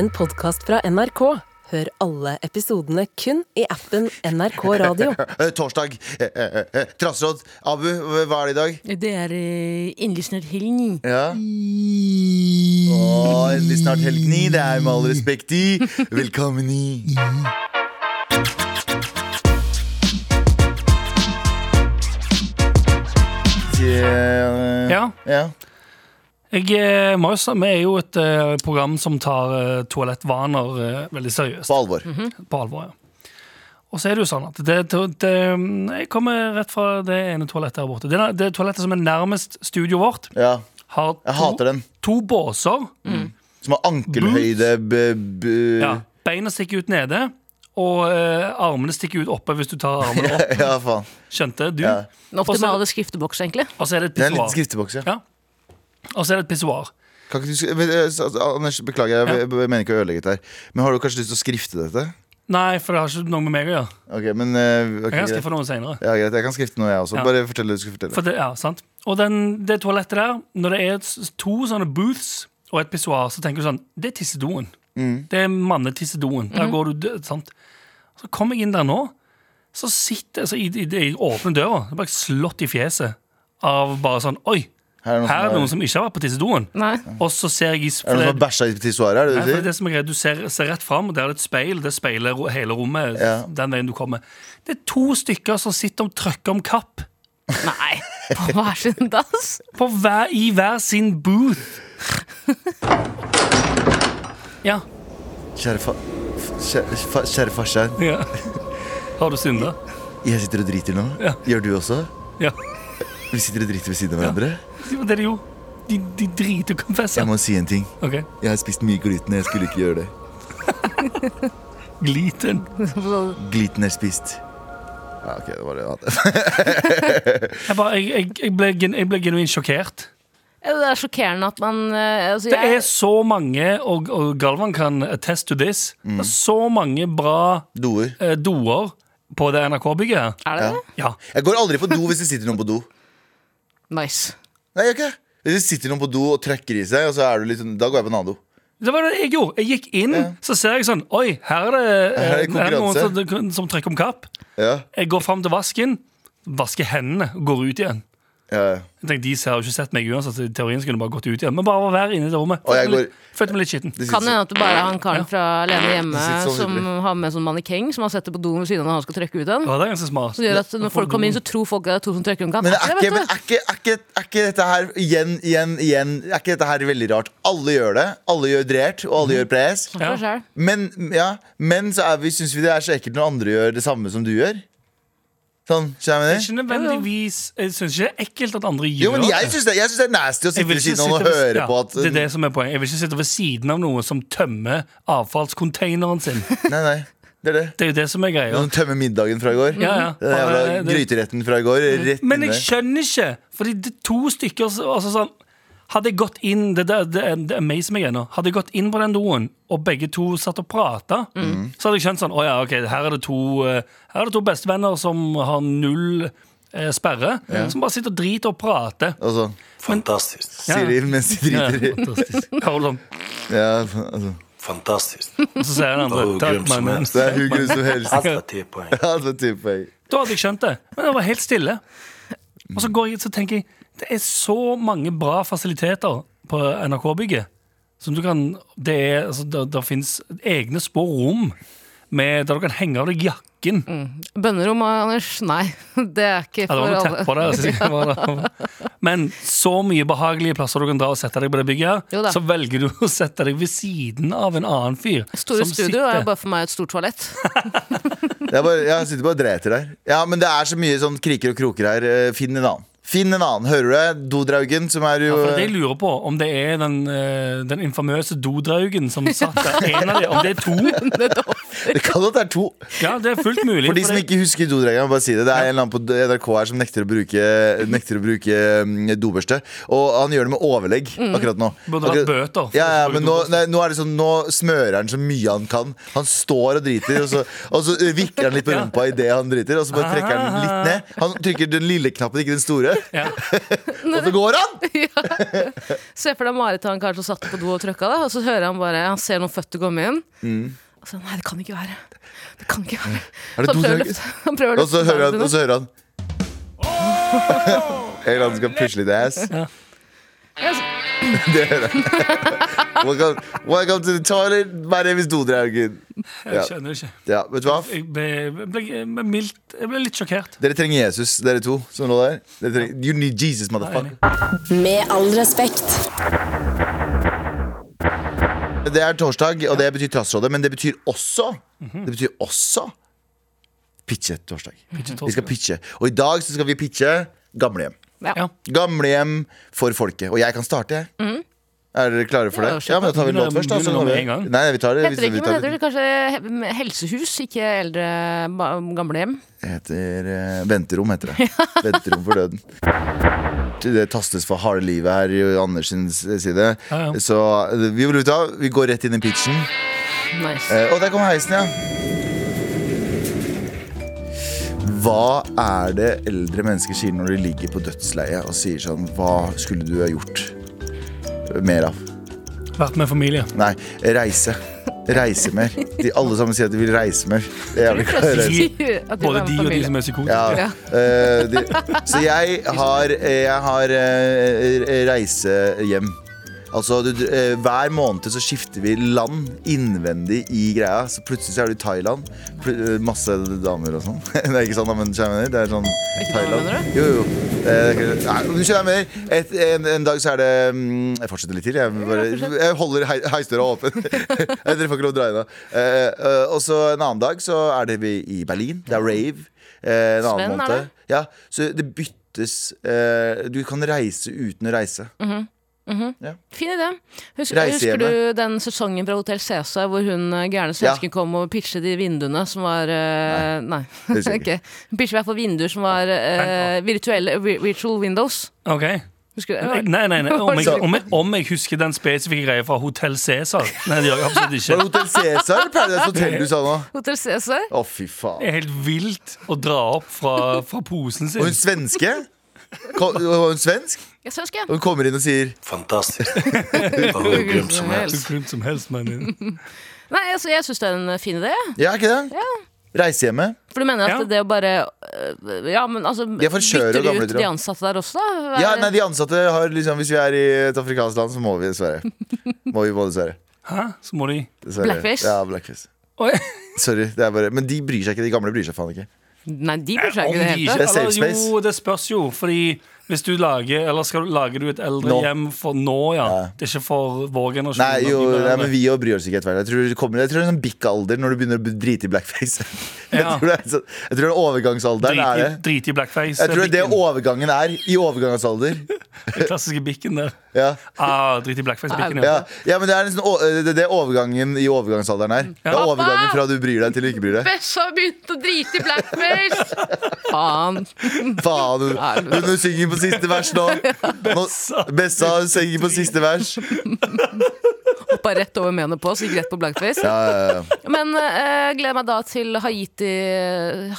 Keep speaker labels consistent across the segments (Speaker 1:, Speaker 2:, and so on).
Speaker 1: en podkast fra NRK. Hør alle episodene kun i appen NRK Radio.
Speaker 2: Eh, Torsdag. Eh, eh, Trassråd. Abu, hva er det i dag?
Speaker 3: Det er endelig snart helg.
Speaker 2: Ja. Å, endelig snart helgni. Det er med all respekt i. Velkommen i. Yeah.
Speaker 4: Ja.
Speaker 2: ja.
Speaker 4: Jeg, eh, må jo vi er jo et eh, program som tar eh, toalettvaner veldig seriøst.
Speaker 2: På alvor.
Speaker 4: På alvor, ja. Og så er det jo sånn at det, det, Jeg kommer rett fra det ene toalettet her borte. Det, det toalettet som er nærmest studioet vårt,
Speaker 2: Ja.
Speaker 4: har
Speaker 2: Jeg hater den.
Speaker 4: to båser.
Speaker 2: Som har ankelhøyde b, b,
Speaker 4: Ja. Beina stikker ut nede, og eh, armene stikker ut oppe hvis du tar armene opp.
Speaker 2: ja, faen.
Speaker 4: Skjønte du?
Speaker 2: Ja.
Speaker 3: Den optimale skrifteboks, egentlig.
Speaker 4: Og så er det et pissoar.
Speaker 2: ja.
Speaker 4: Og så er det et pissoar.
Speaker 2: Eh, så- så- Anders, beklager, jeg, jeg mener ikke å ødelegge dette her. Men har du kanskje lyst til å skrifte dette?
Speaker 4: Nei, for det har ikke noe med meg å gjøre.
Speaker 2: Ok, men uh, okay,
Speaker 4: Jeg kan skrifte noe senere.
Speaker 2: Ja, greit, jeg kan skrifte noe, jeg også.
Speaker 4: Ja.
Speaker 2: Bare fortell det du skal fortelle.
Speaker 4: For det, ja, sant? Og den, det toalettet der, når det er to sånne booths og et pissoar, så tenker du sånn Det er tissedoen. Det er mannetissedoen. Der går du død, sant? Så kommer jeg inn der nå, så sitter altså, i, i, i åpne døra. Det er bare slått i fjeset av bare sånn Oi,
Speaker 2: Her er
Speaker 4: her er det
Speaker 2: som,
Speaker 4: noen som ikke har vært på tissedoen.
Speaker 3: Nei.
Speaker 4: Og så ser jeg i
Speaker 2: er det noen som har bæsja i pissoaret? Er det
Speaker 4: Nei,
Speaker 2: det
Speaker 4: som er greit, Du ser, ser rett fram, og der er det et speil. Det speiler ro- hele rommet.
Speaker 2: Ja.
Speaker 4: Den veien du kommer Det er to stykker som sitter og trykker om kapp
Speaker 3: Nei. På hver sin dass.
Speaker 4: på hver, i hver sin booth. Ja.
Speaker 2: sier? Kjære, fa, f- kjære, fa, kjære farsan,
Speaker 4: ja. Har du synda?
Speaker 2: jeg sitter og driter nå.
Speaker 4: Ja.
Speaker 2: Gjør du også?
Speaker 4: Ja.
Speaker 2: Vi sitter og driter ved siden av hverandre.
Speaker 4: Det er det de. De, de driter konfesse.
Speaker 2: Jeg må si en ting.
Speaker 4: Ok,
Speaker 2: Jeg har spist mye gluten. Jeg skulle ikke gjøre det.
Speaker 4: Gliten.
Speaker 2: Gluten er spist. Ja, ok, det var det jeg hadde.
Speaker 4: Jeg, bare, jeg, jeg, jeg, ble, gen- jeg ble genuint sjokkert.
Speaker 3: Det er sjokkerende at man eh, altså,
Speaker 4: Det
Speaker 3: jeg,
Speaker 4: er så mange, og, og Galvan kan attest to this, det er så mange bra
Speaker 2: Doer.
Speaker 4: eh, doer på det NRK-bygget her.
Speaker 3: Er det
Speaker 2: Ja.
Speaker 3: det?
Speaker 4: Ja.
Speaker 2: Jeg går aldri på do hvis det sitter noen på do.
Speaker 3: Nice.
Speaker 2: Nei, jeg gjør ikke det. Hvis det sitter noen på do og trekker i seg, og så er du litt sånn, da går jeg på en annen do.
Speaker 4: Det var det jeg gjorde. Jeg gikk inn, så ser jeg sånn Oi, her er det, eh,
Speaker 2: Her er det
Speaker 4: her er det noen
Speaker 2: konkurranse.
Speaker 4: som, som trekker om kapp.
Speaker 2: Ja,
Speaker 4: Jeg går fram til vasken, vasker hendene og går ut igjen.
Speaker 2: Ja, ja.
Speaker 4: Jeg tenkte, De har jo ikke sett meg uansett, så i teorien skulle jeg bare gått ut igjen. Men bare være inne i det rommet. Følte meg
Speaker 2: går-
Speaker 4: litt- Følte meg litt skitten.
Speaker 2: Det
Speaker 3: Kan hende at det bare er han karen fra Alene hjemme som har med sånn mannekeng, som har sett det på doen ved siden av når han skal trekke ut den.
Speaker 4: Ja, det er ganske smart.
Speaker 3: Så det gjør at når folk kommer inn, så tror folk at det er to som trekker en kapp.
Speaker 2: Men, er ikke, men er, ikke, er, ikke, er ikke dette her igjen, igjen, igjen Er ikke dette her veldig rart? Alle gjør det. Alle gjør drert, og alle gjør pres.
Speaker 3: Selv.
Speaker 2: Men, ja, men så vi, syns vi det er så ekkelt når andre gjør det samme som du gjør. Sånn, skjønner
Speaker 4: Det er ikke nødvendigvis Jeg syns ikke det er ekkelt at andre gjør
Speaker 2: Jo, men jeg syns det, jeg synes det er nasty å sitte ved siden av og
Speaker 4: ved-
Speaker 2: høre
Speaker 4: ja,
Speaker 2: på at
Speaker 4: Det er det som er poenget. Jeg vil ikke sitte ved siden av noen som tømmer avfallscontaineren sin.
Speaker 2: Nei, nei, det er det.
Speaker 4: Det er jo det som er greia.
Speaker 2: Noen tømmer middagen fra i går.
Speaker 4: Ja, ja.
Speaker 2: Den jævla
Speaker 4: det-
Speaker 2: gryteretten fra i går. Rett
Speaker 4: Men jeg
Speaker 2: inne.
Speaker 4: skjønner ikke, fordi det er to stykker så- altså sånn, Hadde jeg gått inn Det, det, det, det amazer meg ennå. Hadde jeg gått inn på den doen, og begge to satt og prata, så hadde jeg skjønt sånn Å ja, ok, her er det to eh, Her er det to bestevenner som har null eh, sperre, som bare sitter og driter og prater.
Speaker 2: Altså, fantastisk.
Speaker 5: Men,
Speaker 4: Ja.
Speaker 2: sier de mens de driter i.
Speaker 4: fantastisk. Sånn,
Speaker 2: Ja, altså.
Speaker 5: Fantastisk.
Speaker 4: og så sier den andre Takk, mannen.
Speaker 2: Det er hur grunn som helst.
Speaker 5: Allt var 10 poäng.
Speaker 2: Ja, det er typ poeng.
Speaker 4: Da hadde jeg skjønt det. Men det var helt stille. Og så går jeg så tenker jeg det er så mange bra fasiliteter på NRK-bygget. Som du kan Det er altså, Det, der fins egne spor rom med, der du kan henge av deg jakken.
Speaker 3: Bønnerom, Anders? Nei, det er ikke
Speaker 4: Ja, det var
Speaker 3: for
Speaker 4: noe
Speaker 3: alle.
Speaker 4: tepper der. så jeg. Men så mye behagelige plasser du kan dra og sette deg på det bygget, her så velger du å sette deg ved siden av en annen fyr.
Speaker 3: Store
Speaker 4: som
Speaker 3: studio er
Speaker 4: sitter-
Speaker 3: jo bare for meg et stort toalett.
Speaker 2: Er bare, jeg sitter bare og dreter der. Ja, men det er så mye sånn kriker og kroker her. Eh, Finn en annen. Finn en annen. Hører du det? Dodraugen, som er jo
Speaker 4: Ja, for det jeg lurer på, om det er den, eh, den infamøse dodraugen som satt der. En av de, om det er to.
Speaker 2: Det kan hende det er to.
Speaker 4: Ja, det er fullt mulig.
Speaker 2: For de som ikke husker dodregelen, bare si det. Det er en eller annen på NRK her som nekter å bruke, nekter å bruke mm, dobørste. Og han gjør det med overlegg akkurat nå.
Speaker 4: Burde bøter
Speaker 2: Ja, ja, men nå, nei, nå er det sånn Nå smører han så mye han kan. Han står og driter, og så, og så vikker han litt på rumpa idet han driter, og så bare trekker han litt ned. Han trykker den lille knappen, ikke den store.
Speaker 4: Ja.
Speaker 2: Og så går han!
Speaker 3: Se for deg Marit og han karen som satt på do og trykka og så hører han bare Han ser noen føtter komme inn.
Speaker 2: Mm.
Speaker 3: Og så Nei, det kan ikke være. Det kan ikke være.
Speaker 2: Er det
Speaker 3: Så han prøver å løfte- han prøver å
Speaker 2: Og så
Speaker 3: løfte
Speaker 2: hører han,
Speaker 3: beina
Speaker 2: og så hører han En eller annen skal pushe litt ass. Det hører han. Welcome, welcome to the toilet. My name is Dodraugen. Ja.
Speaker 4: Jeg skjønner ikke.
Speaker 2: ja, vet du hva?
Speaker 4: Jeg ble, jeg ble, jeg ble, mildt, jeg ble litt sjokkert.
Speaker 2: Dere trenger Jesus, dere to som lå der. Dere trenger, you need Jesus, motherfucker.
Speaker 1: Med all respekt.
Speaker 2: Det er torsdag, og det betyr Trassrådet, men det betyr også Det betyr også pitche-torsdag. Vi skal pitche. Og i dag så skal vi pitche gamlehjem.
Speaker 3: Ja.
Speaker 2: Gamlehjem for folket. Og jeg kan starte, jeg. Er dere klare for det?
Speaker 3: Ja,
Speaker 2: Ja, men Da tar vi en låt først. da så vi- Nei, vi tar det.
Speaker 3: Heter det
Speaker 2: vi
Speaker 3: ikke,
Speaker 2: tar
Speaker 3: men heter det kanskje helsehus, ikke eldre gamlehjem?
Speaker 2: Det heter uh, venterom, heter det. Venterom for døden. Det tastes for harde livet her i Anders sin side.
Speaker 4: Ja, ja.
Speaker 2: Så eh, vi, vil ta, vi går rett inn i pitchen.
Speaker 3: Nice.
Speaker 2: Uh, og der kommer heisen, ja. Hva er det eldre mennesker sier når de ligger på dødsleiet og sier sånn Hva skulle du ha gjort mer av?
Speaker 4: Vært med familie.
Speaker 2: Nei, reise. Reise mer. De alle sammen sier at de vil reise mer. Det er jævlig
Speaker 3: de
Speaker 4: Både de og de som er psykotiske.
Speaker 2: Ja. eh, de, så jeg har, jeg har Reise reisehjem. Altså, du, eh, Hver måned så skifter vi land innvendig i greia. Så plutselig så er du i Thailand. Eh, masse damer og sånn. det er ikke sånn, men skjønner. Det er sånn Thailand. Jo, jo. Eh, Nei. Et, en, en dag så er det mm, Jeg fortsetter litt til. Jeg, bare, jeg holder hei, heisdøra åpen. Dere får ikke lov å dra. Eh, eh, og så en annen dag så er det vi i Berlin. Det er rave. Eh, en annen måned. Ja, så det byttes Du kan reise uten å reise.
Speaker 3: Fin idé. Husker, husker du den sesongen fra Hotell Cæsar hvor hun eh, gærne svensken kom og pitchet de vinduene som var uh, Nei.
Speaker 2: nei.
Speaker 3: okay. Hun pitchet i hvert fall vinduer som var uh, virtuelle virtual windows.
Speaker 4: Ok
Speaker 3: Husker du det?
Speaker 4: Nei, nei, nei. Om, jeg, om, jeg, om jeg husker den spesifikke greia fra Hotell Cæsar Nei, det gjør jeg absolutt
Speaker 2: Var det
Speaker 4: ikke.
Speaker 2: Hotell Cæsar eller Paradise Hotel du sa nå?
Speaker 3: Hotel Cæsar?
Speaker 2: Å, fy
Speaker 4: Det er helt vilt å dra opp fra, fra posen
Speaker 2: Og hun svenske? Var hun svensk?
Speaker 3: Jeg ikke.
Speaker 2: Og hun kommer inn og sier
Speaker 5: Fantastisk. Det hur grymt som helst.
Speaker 4: som helst, mannen.
Speaker 3: Nei, altså, jeg syns det er en fin idé.
Speaker 2: Ja, ikke det? Reisehjemmet.
Speaker 3: For du mener at
Speaker 4: Ja.
Speaker 3: det å bare øh, Ja, men altså
Speaker 2: er
Speaker 3: Bytter
Speaker 2: du
Speaker 3: ut de ansatte der også, da?
Speaker 2: Ja, nei, de ansatte har liksom Hvis vi er i et afrikansk land, så må vi dessverre. Må vi må dessverre.
Speaker 4: Hæ? Så må de
Speaker 2: dessverre.
Speaker 3: Blackfish?
Speaker 2: Ja, blackfish.
Speaker 4: Oi.
Speaker 2: Sorry. Det er bare, men de bryr seg ikke. De gamle bryr seg faen ikke.
Speaker 3: Nei, de bryr seg ikke det.
Speaker 2: Det space.
Speaker 4: Jo, det spørs jo. Fordi hvis du lager Eller skal, du- lager du et
Speaker 2: Nå.
Speaker 4: eldrehjem for nå, ja.
Speaker 2: Ja.
Speaker 4: Det er ikke for vår generasjon.
Speaker 2: Nei, jo, nei, men vi òg bryr oss ikke etter hvert. Jeg tror det kommer Jeg tror det er en sånn bikk-alder når du begynner å drite i blackface. Jeg
Speaker 4: Ja.
Speaker 2: tror det er jeg tror den overgangsalderen
Speaker 4: Drit
Speaker 2: er det.
Speaker 4: drit i blackface.
Speaker 2: Jeg tror det er det overgangen er. I overgangsalder.
Speaker 4: Den klassiske bikken der.
Speaker 2: Ja.
Speaker 4: Ah, drit i blackface-bikken,
Speaker 2: Ja,
Speaker 4: ja.
Speaker 2: men det er, liksom, det er det overgangen i overgangsalderen er. Det er overgangen fra du bryr deg til du ikke bryr deg.
Speaker 3: Bæsja har begynt å drite i blackface! Faen.
Speaker 2: Faen, hun, hun synger på siste vers nå. nå Bessa synger på siste vers.
Speaker 3: Hoppa rett over menopause, gikk rett på blackface.
Speaker 2: Ja, ja, ja.
Speaker 3: Men uh, gleder meg da til Haiti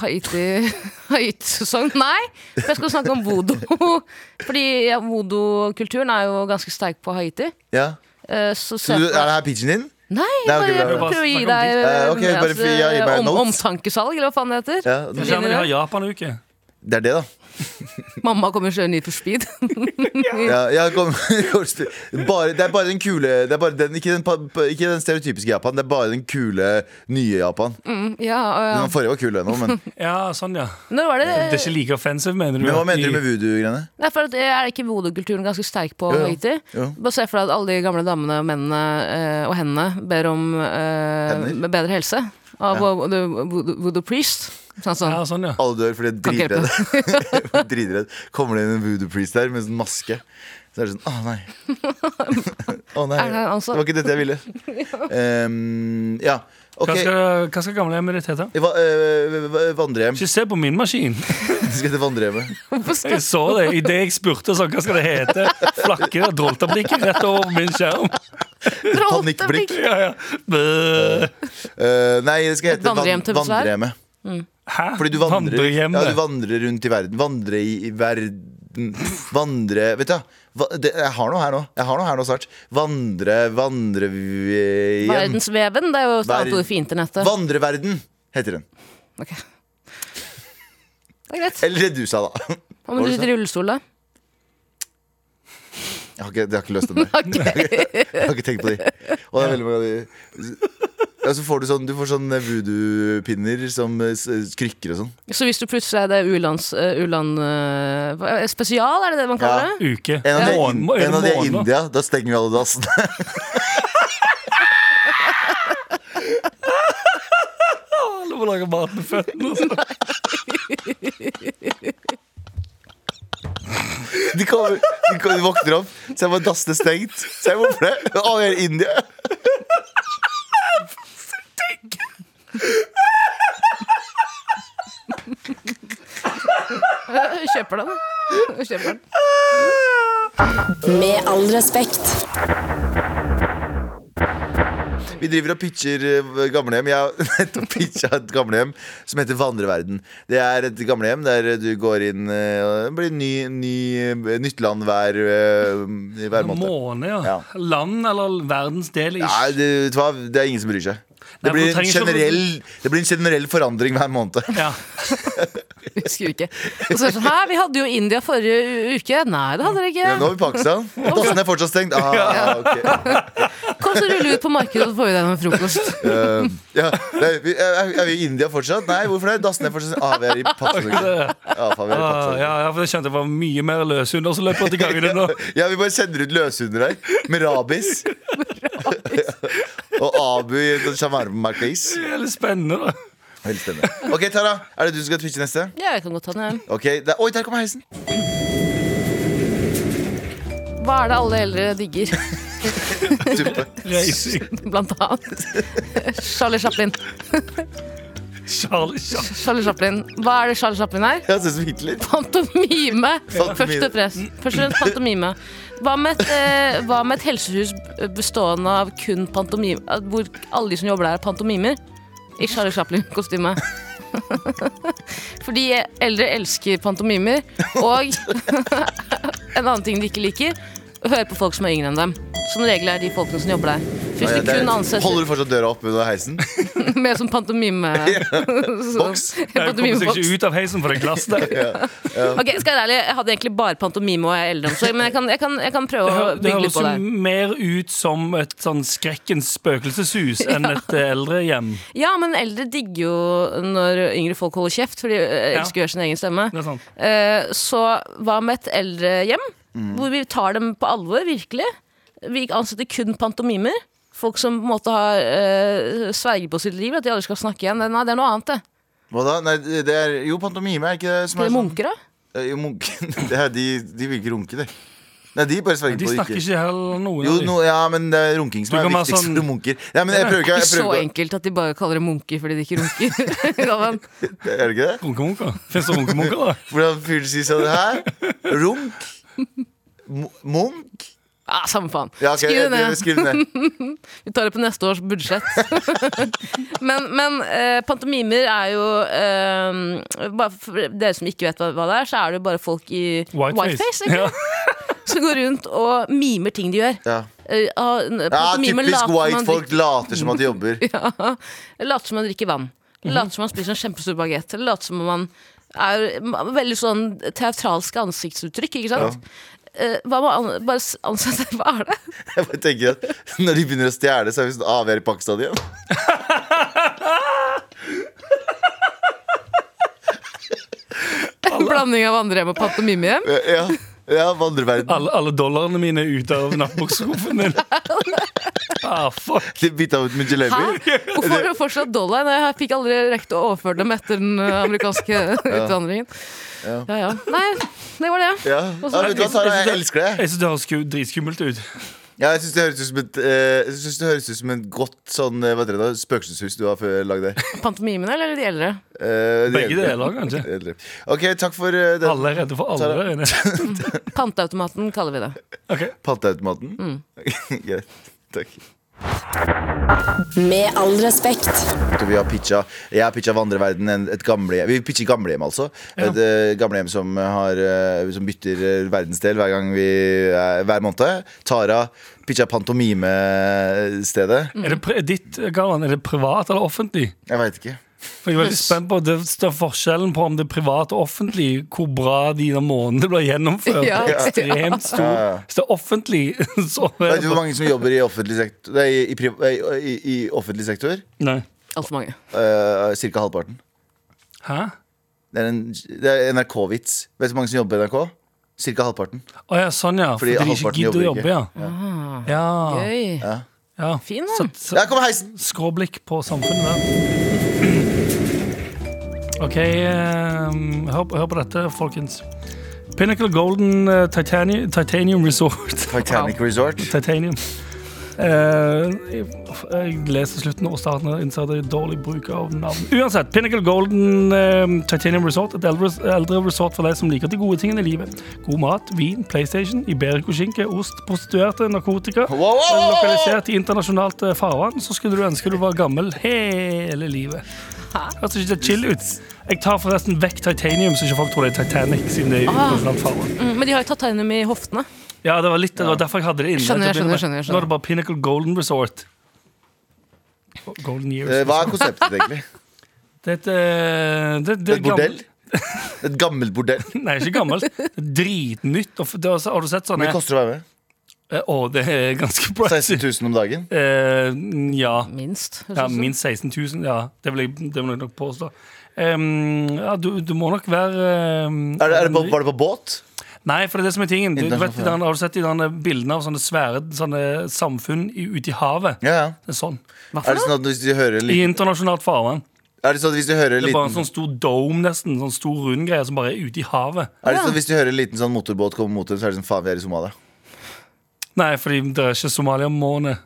Speaker 3: Haiti Haiti-sesong. Nei, for jeg skal snakke om vodo. Fordi ja, vodokulturen er jo ganske sterk på Haiti.
Speaker 2: ja.
Speaker 3: Uh, så
Speaker 2: Så du, er det her pitchen din?
Speaker 3: Nei, bare, jeg
Speaker 2: bra,
Speaker 4: bra.
Speaker 3: prøver å gi deg
Speaker 2: uh, okay,
Speaker 3: eh,
Speaker 2: bare altså, ja, gi meg
Speaker 3: om,
Speaker 2: notes.
Speaker 3: omtankesalg, eller hva faen det heter.
Speaker 2: Ja,
Speaker 4: Det skjer når de har Japan-uke.
Speaker 2: det er det, da.
Speaker 3: Mamma kommer kjørende hit for speed.
Speaker 2: Ja, jeg kom, bare, det er bare den kule det er bare den, ikke, den, ikke den stereotypiske Japan, det er bare den kule nye Japan.
Speaker 3: ja, og ja.
Speaker 2: Den forrige var kul ennå, men,
Speaker 4: Ja, sånn, ja.
Speaker 3: Når var det
Speaker 4: Det er ikke like offensive, mener du?
Speaker 2: men hva mener du med voodoo-greiene?
Speaker 3: Det Er ikke voodoo-kulturen ganske sterk på
Speaker 2: Jo.
Speaker 3: Haiti? Bare se for deg at alle de gamle damene og mennene eh, og hendene ber om eh, bedre helse av voodoo, voodoo, voodoo priest. Sånn, sånn.
Speaker 4: Ja, sånn, ja.
Speaker 2: Alle dør fordi de er dritredd. Kommer det inn en voodoo priest der med en sånn maske. Så er det sånn Å, nei. Å, nei.
Speaker 3: Er det altså-
Speaker 2: Det var ikke dette jeg ville. Um, ja. Okay.
Speaker 4: Hva skal, hva skal gamlehjemmet ditt hete?
Speaker 2: Va, øh, vandrehjem.
Speaker 4: Ikke se på min maskin.
Speaker 2: Det skal hete vandrehjemmet.
Speaker 4: Jeg så det idet jeg spurte sånn, hva skal det hete. Flakker og droltablikket rett over min skjerm.
Speaker 2: Panikkblikk.
Speaker 4: Ja, ja.
Speaker 2: Eh, nei, det skal hete
Speaker 3: Vandrehjem til besvær?
Speaker 4: Hæ?
Speaker 2: Fordi du vandrer, ja, du vandrer rundt i verden. Vandre i, i verden Vandre Vet du hva? Va- det, jeg har noe her nå. Jeg har noe her nå snart. Vandre, vandre hjem.
Speaker 3: Verdensveven, det er jo et
Speaker 2: Ver-
Speaker 3: annet ord for internettet.
Speaker 2: Vandreverden heter den.
Speaker 3: Ok. Det er greit.
Speaker 2: Eller det du sa, da.
Speaker 3: Hva med du sitter i rullestol, da?
Speaker 2: Jeg har ikke, jeg har ikke løst den der. Jeg har ikke tenkt på de. Og det er veldig mange av de ja, så får du sånn, du får sånn voodoo-pinner som eh, krykker og sånn.
Speaker 3: Så hvis du plutselig er det u-lands... Uh, uland, eh, spesial, er det det man kaller
Speaker 2: Ja.
Speaker 3: det?
Speaker 4: Uke.
Speaker 2: En av de,
Speaker 4: Månen- en,
Speaker 2: en av de er? India. Da stenger vi alle dassene.
Speaker 4: Alle må lage mat med føttene.
Speaker 2: De, kommer, de, kommer, de våkner opp, så er bare dassene stengt. Så jeg hvorfor det? Å, jeg er i India.
Speaker 3: Kjøper den. Kjøper den.
Speaker 1: Med all respekt.
Speaker 2: Vi driver og pitcher eh, gamlehjem. Jeg har nettopp pitcha et gamlehjem som heter Vandreverden. Det er et gamlehjem der du går inn eh, Det blir ny, ny, eh, nytt land hver, hver måned.
Speaker 4: Måne, ja.
Speaker 2: Ja.
Speaker 4: Land eller verdensdel?
Speaker 2: Ja, det, det er ingen som bryr seg. Det blir, generell, det blir en generell forandring hver måned.
Speaker 4: Ja.
Speaker 3: Husker ikke. Og så er det sånn, Hæ, vi hadde jo India forrige uke. Nei, det hadde dere
Speaker 2: Ja,
Speaker 3: ikke.
Speaker 2: nå er vi i Pakistan. Dassen er fortsatt stengt. Ah, ok.
Speaker 3: Kom så rulle ut på markedet og få i deg noe frokost.
Speaker 2: Uh, ja, nei, vi- er, er vi i India fortsatt? Nei, hvorfor det? Dassen er fortsatt stengt. Ah, vi er i Pakistan. Ja, faen, vi er i
Speaker 4: Ah,
Speaker 2: Pakistan.
Speaker 4: ja, ja, for jeg kjente det var mye mer løshunder som løper til gangene nå.
Speaker 2: Ja, vi bare sender ut løshunder her med rabis Og Abu i en shawarma-case.
Speaker 4: Det er litt spennende, da.
Speaker 2: Veldig denne. Ok, Tara, er det du som skal twitche neste?
Speaker 3: Ja, jeg kan godt ta den.
Speaker 2: Ok, der, Oi, der kommer heisen.
Speaker 3: Hva er det alle eldre digger.
Speaker 4: Reising.
Speaker 3: blant annet? Charlie Chaplin.
Speaker 4: Charlie,
Speaker 3: Chaplin. Hva er det Charlie Chaplin er?
Speaker 2: Jeg ser som Hitler.
Speaker 3: Pantomime!
Speaker 2: Pantomime.
Speaker 3: Først og fremst. Først og fremst pantomime. Hva med, et, eh, hva med et helsehus bestående av kun pantomime? Hvor alle de som jobber der, er pantomimer? I Charlie Chaplin-kostyme. Fordi eldre elsker pantomimer. Og en annen ting de ikke liker, å høre på folk som er yngre enn dem. Som regel er de folkene som jobber der. Hvis
Speaker 2: Ja,
Speaker 3: du kun ansetter
Speaker 2: Holder du fortsatt døra oppe under heisen?
Speaker 3: med som pantomime...
Speaker 2: Boks.
Speaker 4: Jeg kommer seg ikke ut av heisen for det glass der.
Speaker 3: Ok, skal jeg være ærlig, Jeg hadde egentlig bare pantomime og eldreomsorg, men jeg kan, jeg, kan, jeg kan prøve å
Speaker 4: det
Speaker 3: bygge litt på
Speaker 4: jo
Speaker 3: det.
Speaker 4: mer ut som et sånn skrekkens spøkelseshus enn et eh, eldrehjem.
Speaker 3: Ja, men eldre digger jo når yngre folk holder kjeft, for de ø, elsker å gjøre sin egen stemme.
Speaker 4: Det er sant.
Speaker 3: Eh, så hva med et eldrehjem,
Speaker 2: Mm.
Speaker 3: hvor vi tar dem på alvor, virkelig? Vi ansetter kun pantomimer. Folk som på en måte har uh, sverger på sitt liv, at de aldri skal snakke igjen. Nei, det er noe annet, det.
Speaker 2: Hva da? Nei, det er Jo, pantomime, er ikke det som er sånn
Speaker 3: munker, da.
Speaker 2: Eh, Jo, munk. Det er, de, de vil ikke runke, de. Nei, de bare sverger
Speaker 4: De
Speaker 2: på det
Speaker 4: snakker
Speaker 2: ikke.
Speaker 4: ikke heller noen
Speaker 2: Jo,
Speaker 4: av
Speaker 2: no, ja, men det er runking som
Speaker 4: Du
Speaker 2: er
Speaker 4: kan være
Speaker 2: viktigst
Speaker 4: sånn-
Speaker 2: for munker. Ja, men jeg prøver ikke,
Speaker 3: Ikke
Speaker 2: jeg
Speaker 3: så
Speaker 2: prøver ikke
Speaker 3: enkelt at de bare kaller det munker fordi de ikke runker. Galvan.
Speaker 2: Er det ikke det?
Speaker 4: Runkemunker. Fins det runkemunker, da?
Speaker 2: Hvordan fyren sier sånn Hæ? Runk? Mo- Munk?
Speaker 3: Ah, samme faen.
Speaker 2: Ja, okay,
Speaker 3: Skriv det ned.
Speaker 2: Skriv det ned.
Speaker 3: Vi tar det på neste års budsjett. men men eh, pantomimer er jo eh, Bare for dere som ikke vet hva, hva det er, så er det jo bare folk i
Speaker 4: Whiteface. Ja.
Speaker 3: som går rundt og mimer ting de gjør.
Speaker 2: Ja.
Speaker 3: Eh,
Speaker 2: ja, typisk white-folk later som at de jobber.
Speaker 3: Ja, later som man drikker vann.
Speaker 2: Mhm.
Speaker 3: Later som man spiser en kjempestor bagett. Eller later som om man er veldig sånn teatralske ansiktsuttrykk, ikke sant? Eh, hva med an bare ansette Hva er det?
Speaker 2: Jeg bare tenker at Når de begynner å stjele, så er vi sånn Ah, vi er i Pakistan igjen.
Speaker 3: En blanding av Andrehjem og pantomimehjem?
Speaker 2: Ja, ja vandreverden.
Speaker 4: Alle, alle dollarene mine er ute av nattbokskuffen din. Ah, fuck.
Speaker 2: De bytta ut med
Speaker 3: Hæ?
Speaker 2: jalebi.
Speaker 3: Hvorfor har du fortsatt dollar? Nei, Jeg fikk aldri rekt å overføre dem etter den eh, amerikanske utvandringen. Ja. ja Nei, det var det.
Speaker 2: Ja.
Speaker 3: Og så-
Speaker 2: Ja, vet du hva, Tara, jeg elsker det.
Speaker 4: Jeg syns det høres sku- dritskummelt ut.
Speaker 2: Ja, jeg syns det høres ut som et eh, Jeg synes det høres ut som et godt sånn eh, Hva heter det da? spøkelseshus du har før lagd der.
Speaker 3: Pantomimene eller de eldre?
Speaker 2: Eh, de
Speaker 4: Begge
Speaker 2: eldre.
Speaker 4: deler, kanskje.
Speaker 2: De eldre. OK, takk for eh, den
Speaker 4: Alle er redde for alle. Inne.
Speaker 3: Panteautomaten kaller vi det.
Speaker 4: Ok.
Speaker 2: panteautomaten.
Speaker 3: Mm.
Speaker 2: Greit. Takk.
Speaker 1: Med all respekt.
Speaker 2: Vi har pitcha Jeg har pitcha Vandreverden, en- et gamlehjem. Vi pitcher gamlehjem, altså. Et uh, gamlehjem som, har, eh, som bytter eh, verdensdel hver gang vi eh, hver måned. Tara pitcha pantomimestedet.
Speaker 3: Mm.
Speaker 4: Er det pri- ditt, Galvan, er det privat eller offentlig?
Speaker 2: Jeg veit ikke.
Speaker 4: For jeg er veldig spent på det står forskjellen på om det er privat og offentlig, hvor bra de der månedene blir gjennomført.
Speaker 3: Ja.
Speaker 4: Det er ekstremt stor. Hvis det er offentlig, så
Speaker 2: Vet du hvor mange som jobber i offentlig sektor? Nei, i, i, i, i offentlig sektor?
Speaker 4: Nei.
Speaker 3: Altfor mange.
Speaker 2: Uh, Cirka halvparten.
Speaker 4: Hæ?
Speaker 2: Det er, en, det er NRK-vits. Vet du hvor mange som jobber i NRK? Cirka halvparten.
Speaker 4: Å ja, sånn ja.
Speaker 2: Fordi
Speaker 4: Fordi, de ikke gidder å jobbe, ja. ja.
Speaker 3: Gøy.
Speaker 2: Ja.
Speaker 4: ja.
Speaker 3: Fin, da.
Speaker 4: Skråblikk på samfunnet der. OK, eh, hør, hør på dette, folkens. Pinnacle Golden eh, Titanium, Titanium Resort.
Speaker 2: Titanic Resort.
Speaker 4: Titanium. Uh, jeg, jeg leser slutten og starten og innser det er dårlig bruk av navn. Uansett, Pinnacle Golden uh, Titanium Resort. Et eldre, eldre resort for deg som liker de gode tingene i livet. God mat, vin, PlayStation, Iberico-skinke, ost, prostituerte, narkotika.
Speaker 2: Wow, wow, wow, wow!
Speaker 4: Lokalisert i internasjonalt farvann, så skulle du ønske du var gammel hele livet. Høres ikke det chill ut? Jeg tar forresten vekk titanium, så ikke folk tror det er Titanic. Siden det er ah.
Speaker 3: Mm, men de har jo titanium i hoftene.
Speaker 4: Ja, det var litt, det var derfor jeg hadde det inne.
Speaker 3: Skjønner, skjønner,
Speaker 4: skjønner,
Speaker 3: skjønner,
Speaker 4: Nå er det bare Pinnacle Golden Resort. Golden Years.
Speaker 2: Eh, Hva er konseptet, egentlig?
Speaker 4: Det er et, eh, det, det,
Speaker 2: Et bordell? Et gammelt bordell?
Speaker 4: Nei, ikke gammelt. Dritnytt. Det, har- du sett sånne
Speaker 2: Hvor koster det å være med?
Speaker 4: Eh, Å, det er ganske pricey.
Speaker 2: 16 000 om dagen?
Speaker 4: Eh, ja.
Speaker 3: Minst.
Speaker 4: ja. Minst 16 000. Ja, det vil jeg, det vil jeg nok påstå. Em, ja, du, du må nok være um,
Speaker 2: Er det, er det på, var det på båt?
Speaker 4: Nei, for det er det som er tingen. Du, du vet, den, har du sett i denne bildene av sånne svære sånne samfunn ute i havet?
Speaker 2: Ja, ja.
Speaker 4: Det er sånn.
Speaker 2: Er det sånn at hvis du hører litt...
Speaker 4: I internasjonalt farvann.
Speaker 2: er det sånn at hvis du hører en
Speaker 4: Det er bare en sånn stor dome, nesten. Sånn stor rund greie som bare er ute i havet.
Speaker 2: Er det sånn at hvis du hører en liten sånn motorbåt komme mot deg, så er det sånn faen, vi er i Somalia?
Speaker 4: Nei, fordi det er ikke Somalia-måne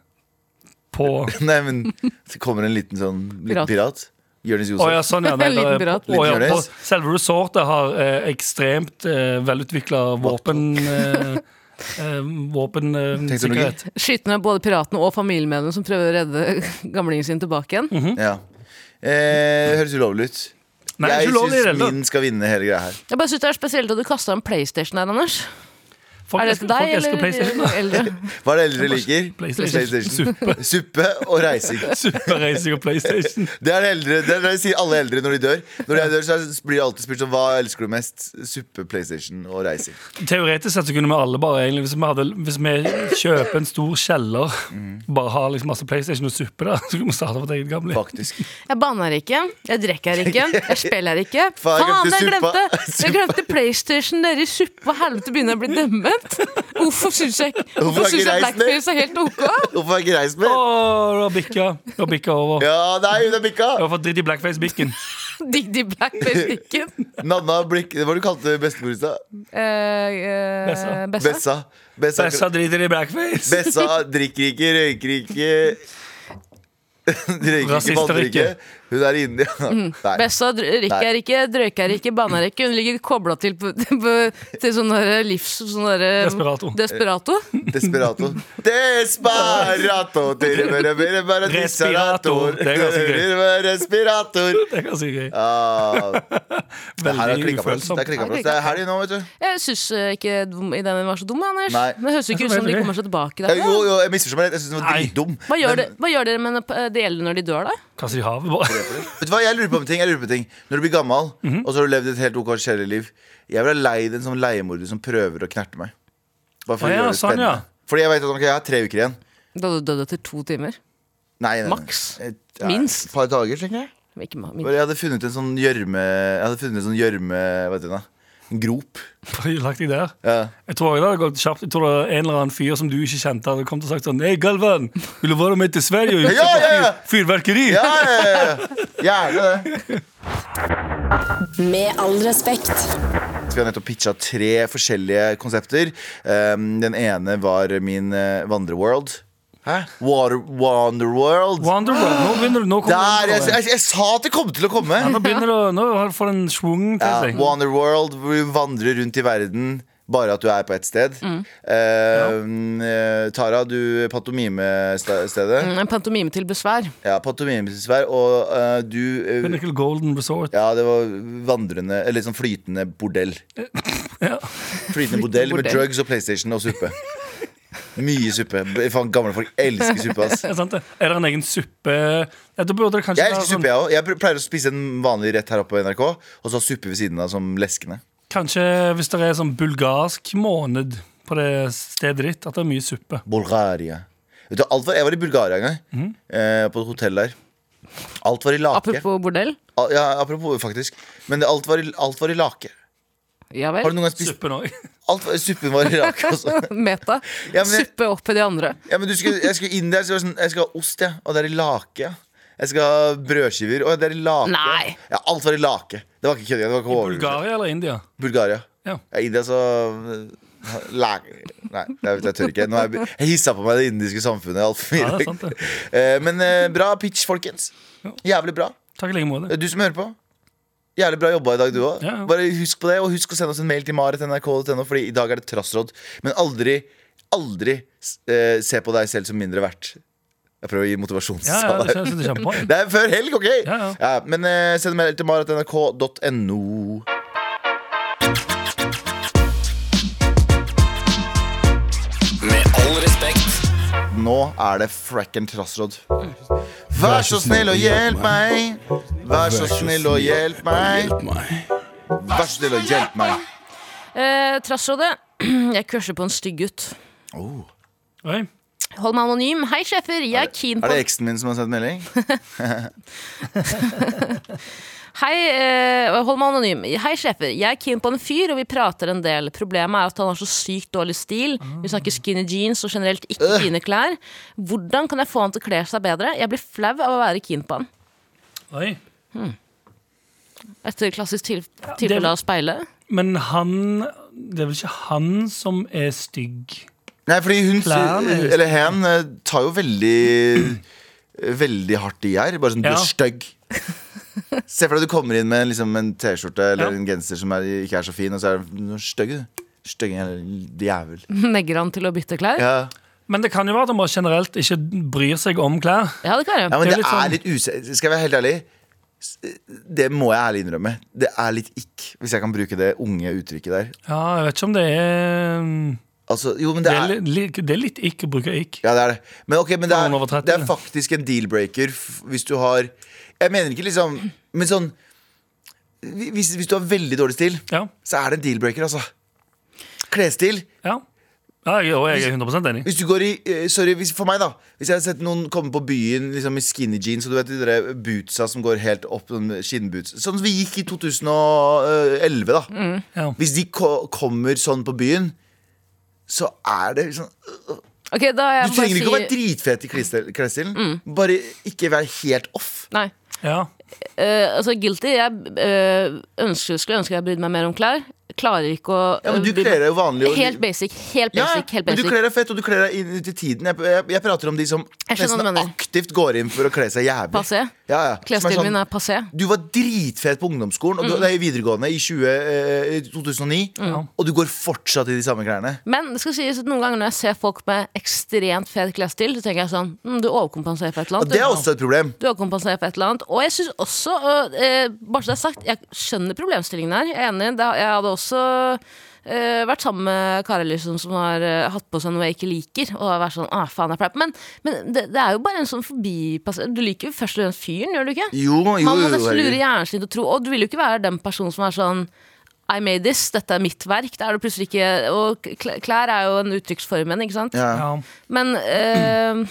Speaker 4: på
Speaker 2: Nei, men så kommer en liten sånn liten
Speaker 3: Pirat.
Speaker 2: Pirat. Josef.
Speaker 4: Oh, ja, sånn, ja. Nei,
Speaker 3: En liten
Speaker 4: det er-
Speaker 3: pirat.
Speaker 4: å, ja, på, selve resortet har eh, ekstremt eh, velutvikla våpen... Eh, eh, Våpensikkerhet.
Speaker 3: Skyte ned både piratene og familiemedlemmene som prøver å redde gamlingen sin tilbake igjen.
Speaker 4: Mhm.
Speaker 2: Ja. Eh, høres ulovlig ut.
Speaker 4: Nei,
Speaker 2: jeg syns min skal vinne hele greia her.
Speaker 3: Jeg bare synes det er spesielt at du kasta en PlayStation her, Anders.
Speaker 4: Folk
Speaker 3: er det
Speaker 4: elsker-
Speaker 3: til deg,
Speaker 4: folk elsker
Speaker 3: eller
Speaker 4: PlayStation,
Speaker 3: eldre?
Speaker 2: Hva er det eldre liker?
Speaker 4: PlayStation. Suppe.
Speaker 2: Suppe og reising.
Speaker 4: Suppe, reising og PlayStation.
Speaker 2: Det er det eldre Det er det sier alle eldre når de dør. Når de dør, så blir det alltid spurt sånn Hva elsker du mest? Suppe, PlayStation og reising.
Speaker 4: Teoretisk sett så kunne vi alle bare egentlig, hvis, vi hadde, hvis vi kjøper en stor kjeller, bare har liksom masse PlayStation og suppe der, så kunne vi starte vårt eget gamle.
Speaker 2: Faktisk.
Speaker 3: Jeg banner ikke, jeg drikker ikke, jeg spiller ikke.
Speaker 2: Faen, jeg
Speaker 3: glemte, jeg
Speaker 2: glemte
Speaker 3: jeg glemte PlayStation nedi suppa. Helvete begynner jeg å bli dement? Hvorfor syns jeg,
Speaker 2: Hvorfor
Speaker 3: hvorfor syns jeg? Blackface er helt ok?
Speaker 2: Hvorfor har jeg ikke reist mer?
Speaker 4: har. Du har bikka over.
Speaker 2: Ja, nei, hun er bikka!
Speaker 4: Du har fått dritt i blackface-bikken.
Speaker 3: Digg i blackface-bikken.
Speaker 2: Nanna Blikk Hva var det du kalte bestemor i stad?
Speaker 3: Eh, eh,
Speaker 4: Bessa.
Speaker 3: Bessa.
Speaker 2: Bessa. Bessa.
Speaker 4: Driter i blackface.
Speaker 2: Bessa drikker ikke, røyker ikke Røyker ikke,
Speaker 4: Rasister
Speaker 2: ikke.
Speaker 4: Ikke.
Speaker 2: Hun er inni. Mm.
Speaker 3: Bessa dr- rikker ikke, drøyker ikke, banner ikke. Hun ligger kobla til, på, på, til sånn livs... Sånn der,
Speaker 2: Desperato. Desperato. Desperato bare
Speaker 4: Respirator. Det er ganske gøy.
Speaker 2: Respirator.
Speaker 4: Det er ganske gøy.
Speaker 2: Ah, det her har klikka for oss. Det er helg nå, vet du.
Speaker 3: Jeg syns ikke dum- den var så dum, Anders.
Speaker 2: Nei.
Speaker 3: Det høres ikke ut som de kommer seg tilbake der.
Speaker 2: jo, jo, jeg misforstår meg litt. Jeg syns den var dritdum.
Speaker 3: Hva gjør dere med det gjelder når de dør, da?
Speaker 4: Kaster i havet.
Speaker 2: Vet du hva, jeg lurer på en ting, jeg lurer på en ting Når du blir gammel,
Speaker 4: Mhm.
Speaker 2: og så har du levd et helt ok kjedelig liv Jeg vil ha leid en sånn leiemorder som prøver å knerte meg Bare for
Speaker 4: Å ja,
Speaker 2: gjøre det
Speaker 4: sånn,
Speaker 2: spennende
Speaker 4: ja.
Speaker 2: Fordi jeg vet at okay, jeg har tre uker igjen
Speaker 3: Da hadde du dødd etter to timer?
Speaker 2: Nei, nei.
Speaker 3: Maks.
Speaker 2: Et, ja,
Speaker 3: Minst.
Speaker 2: Et par dager, tenker jeg
Speaker 3: Ikke
Speaker 2: Jeg hadde funnet en sånn gjørme Jeg hadde funnet en sånn gjørme Hva heter det da? En grop.
Speaker 4: Lagt deg der?
Speaker 2: Ja.
Speaker 4: Jeg tror det hadde gått kjapt. Jeg tror det var en eller annen fyr som du ikke kjente, hadde kommet og sagt sånn Hei, Galvan, vil du være med til Sverige og
Speaker 2: Ja, ja, ja.
Speaker 4: fyrverkeri?
Speaker 2: Ja, ja, ja. Gjerne det.
Speaker 1: Med all respekt.
Speaker 2: Vi har nettopp pitcha tre forskjellige konsepter. Um, den ene var min uh, Vandreworld. Hæ? Water, Wanderworld.
Speaker 4: Wonderworld. Nå begynner du. Nå kommer
Speaker 2: Der! Jeg, jeg, jeg sa at det kom til å komme!
Speaker 4: Nå begynner du Nå har du fått en schwung til
Speaker 2: Ja,
Speaker 4: seg.
Speaker 2: Wanderworld, hvor du vandrer rundt i verden. Bare at du er på ett sted. Eh, eh, Tara, du pantomimestedet.
Speaker 3: Mm, En pantomime til besvær.
Speaker 2: Ja, pantomime til besvær Og uh, du uh,
Speaker 4: Pinnacle Golden Resort.
Speaker 2: Ja, det var vandrende Eller sånn flytende bordell.
Speaker 4: Ja.
Speaker 2: Flytende bordell med
Speaker 3: bordell.
Speaker 2: drugs og PlayStation og suppe. Mye suppe. Faen, gamle folk elsker suppe. ass
Speaker 4: Er, sant det? er det en egen suppe Jeg, tror burde det kanskje
Speaker 2: Jeg
Speaker 4: være
Speaker 2: elsker
Speaker 4: sånn,
Speaker 2: suppe, jeg òg. Jeg pleier å spise en vanlig rett her oppe på NRK, og så ha suppe ved siden av som leskende.
Speaker 4: Kanskje hvis det er sånn bulgarsk måned på det stedet ditt, at det er mye suppe.
Speaker 2: Bulgaria. Vet du, alt var, jeg var i Bulgaria en gang,
Speaker 4: Mhm.
Speaker 2: eh, på et hotell der. Alt var i lake.
Speaker 3: Apropos bordell.
Speaker 2: Al- Ja, apropos, faktisk. Men det, alt, var i, alt var i lake.
Speaker 3: Ja
Speaker 2: Har du noen gang spist
Speaker 4: Suppen òg.
Speaker 2: alt, Suppen var i lake også.
Speaker 3: Meta.
Speaker 2: Ja, men-
Speaker 3: Suppe oppi de andre.
Speaker 2: Ja, men du skulle, jeg skulle inn der, så var det sånn, jeg skal ha ost, ja. Og det er i lake. Jeg skal ha brødskiver, og det er i lake.
Speaker 3: Nei.
Speaker 2: Ja, alt var i lake. Det var ikke kødding. Det var ikke overdrivelse.
Speaker 4: Bulgaria eller India?
Speaker 2: Bulgaria.
Speaker 4: Ja.
Speaker 2: Ja, India så Lake. Nei, jeg, vet, jeg tør ikke. Nå er jeg, jeg hissa på meg det indiske samfunnet altfor mye.
Speaker 4: Ja, det er sant, det.
Speaker 2: Eh, Men eh, bra pitch, folkens. Jævlig bra.
Speaker 4: Takk i like måte.
Speaker 2: Du som hører på. Jævlig bra jobba i dag, du òg.
Speaker 4: Ja, ja.
Speaker 2: Bare husk på det, og husk å sende oss en mail til marit.nrk.no, Fordi i dag er det trassråd. Men aldri, aldri eh, se på deg selv som mindre verdt. Jeg prøver å gi
Speaker 4: Ja, ja, det.
Speaker 2: Det er før helg, OK?
Speaker 4: Ja, ja.
Speaker 2: men eh, send mail til marit.nrk.no. Nå er det fracken trassråd. Vær så snill og hjelp meg. Vær så snill og hjelp meg. Vær så snill og hjelp meg.
Speaker 3: Eh, Trassrådet. Jeg crusher på en stygg gutt.
Speaker 4: Oi.
Speaker 3: Hold meg anonym. Hei, sjefer. Jeg er keen på
Speaker 2: Er det eksen min som har sendt melding?
Speaker 3: Hei, eh, hold meg anonym. Hei, sjefer. Jeg er keen på en fyr, og vi prater en del. Problemet er at han har så sykt dårlig stil. Vi snakker skinny jeans og generelt ikke fine klær. Hvordan kan jeg få han til å kle seg bedre? Jeg blir flau av å være keen på han.
Speaker 4: Oi.
Speaker 3: Et klassisk til tilfelle av speile.
Speaker 4: Men han Det er vel ikke han som er stygg?
Speaker 2: Nei, fordi hun
Speaker 4: Klærne er-
Speaker 2: Eller hen eh, tar jo veldig Veldig hardt i her. Bare sånn, du
Speaker 4: Ja.
Speaker 2: er stygg. Se for deg du kommer inn med liksom, en T-skjorte eller
Speaker 4: Ja.
Speaker 2: en genser som er, ikke er så fin, og så er du "Du er stygg, du. Stygg jævel.
Speaker 3: Negger han til å bytte klær? Ja,
Speaker 2: Ja.
Speaker 4: Men det kan jo være at han generelt ikke bryr seg om klær.
Speaker 3: det kan jeg.
Speaker 2: ja, men
Speaker 4: Det er
Speaker 2: det
Speaker 4: litt
Speaker 2: er
Speaker 4: sånn-
Speaker 2: litt use... Skal jeg være helt ærlig? Det må jeg ærlig innrømme. Det er litt ikk, hvis jeg kan bruke det unge uttrykket der.
Speaker 4: Ja, jeg vet ikke om det er mm,
Speaker 2: Altså, jo, men det
Speaker 4: Det er,
Speaker 2: er
Speaker 4: det er litt ikk å bruke ikk.
Speaker 2: Ja, det er det. Men, okay, men det, er, det er faktisk en deal-breaker hvis du har Jeg mener ikke liksom Men sånn hvis, hvis du har veldig dårlig stil,
Speaker 4: Ja.
Speaker 2: så er det en deal-breaker, altså. Klesstil.
Speaker 4: ja. ja jeg, og jeg er 100% enig.
Speaker 2: Hvis du går i eh, Sorry, hvis, for meg, da. Hvis jeg har sett noen komme på byen liksom, i skinny jeans, og du vet de der bootsa som går helt opp, sånn skinnboots Sånn som vi gikk i 2011, da.
Speaker 4: Ja.
Speaker 2: Hvis de ko kommer sånn på byen, så er det liksom
Speaker 3: Ok, da jeg
Speaker 2: Du
Speaker 3: bare
Speaker 2: trenger ikke å være dritfet i klesstil- klesstilen. Bare ikke være helt off.
Speaker 3: Nei.
Speaker 4: Ja.
Speaker 3: Uh, altså, guilty. Jeg uh, ønsker, skulle ønske jeg brydde meg mer om klær. Klarer ikke å
Speaker 2: Ja, men du
Speaker 3: eh,
Speaker 2: kler deg jo vanlig. og-
Speaker 3: Helt basic. Helt
Speaker 2: Ja,
Speaker 3: basic. helt
Speaker 2: men du
Speaker 3: basic.
Speaker 2: kler deg fett, og du kler deg inn ut i tiden. Jeg, jeg, jeg prater om de som nesten aktivt går inn for å kle seg jævlig.
Speaker 3: Passé.
Speaker 2: Ja, ja.
Speaker 3: Klesstilen
Speaker 2: sånn-
Speaker 3: min er passé.
Speaker 2: Du var dritfet på ungdomsskolen Og du, det er i videregående i 20, eh, 2009 Og du går fortsatt i de samme klærne
Speaker 3: Men det skal sies at noen ganger når jeg ser folk med ekstremt fet klesstil, så tenker jeg sånn mm, Du overkompenserer for et eller annet.
Speaker 2: Og det er også et problem
Speaker 3: Du overkompenserer for et eller annet. Og jeg syns også, og, eh, bare så det er sagt, jeg skjønner problemstillingen her. Jeg er enig. Det, jeg hadde også eh, vært sammen med karer liksom, som har uh, hatt på seg noe jeg ikke liker. Og har vært sånn, ah, faen jeg pleier. Men, men det, det er jo bare en sånn forbipasser Du liker jo først og fremst fyren, gjør du ikke?
Speaker 2: Jo, jo,
Speaker 3: Man må
Speaker 2: jo,
Speaker 3: nesten lure hjernen sin til å tro Og du vil jo ikke være den personen som er sånn I made this, dette er mitt verk. Det er ikke Og klær er jo en uttrykksform igjen, ikke sant?
Speaker 2: ja.
Speaker 3: Men eh,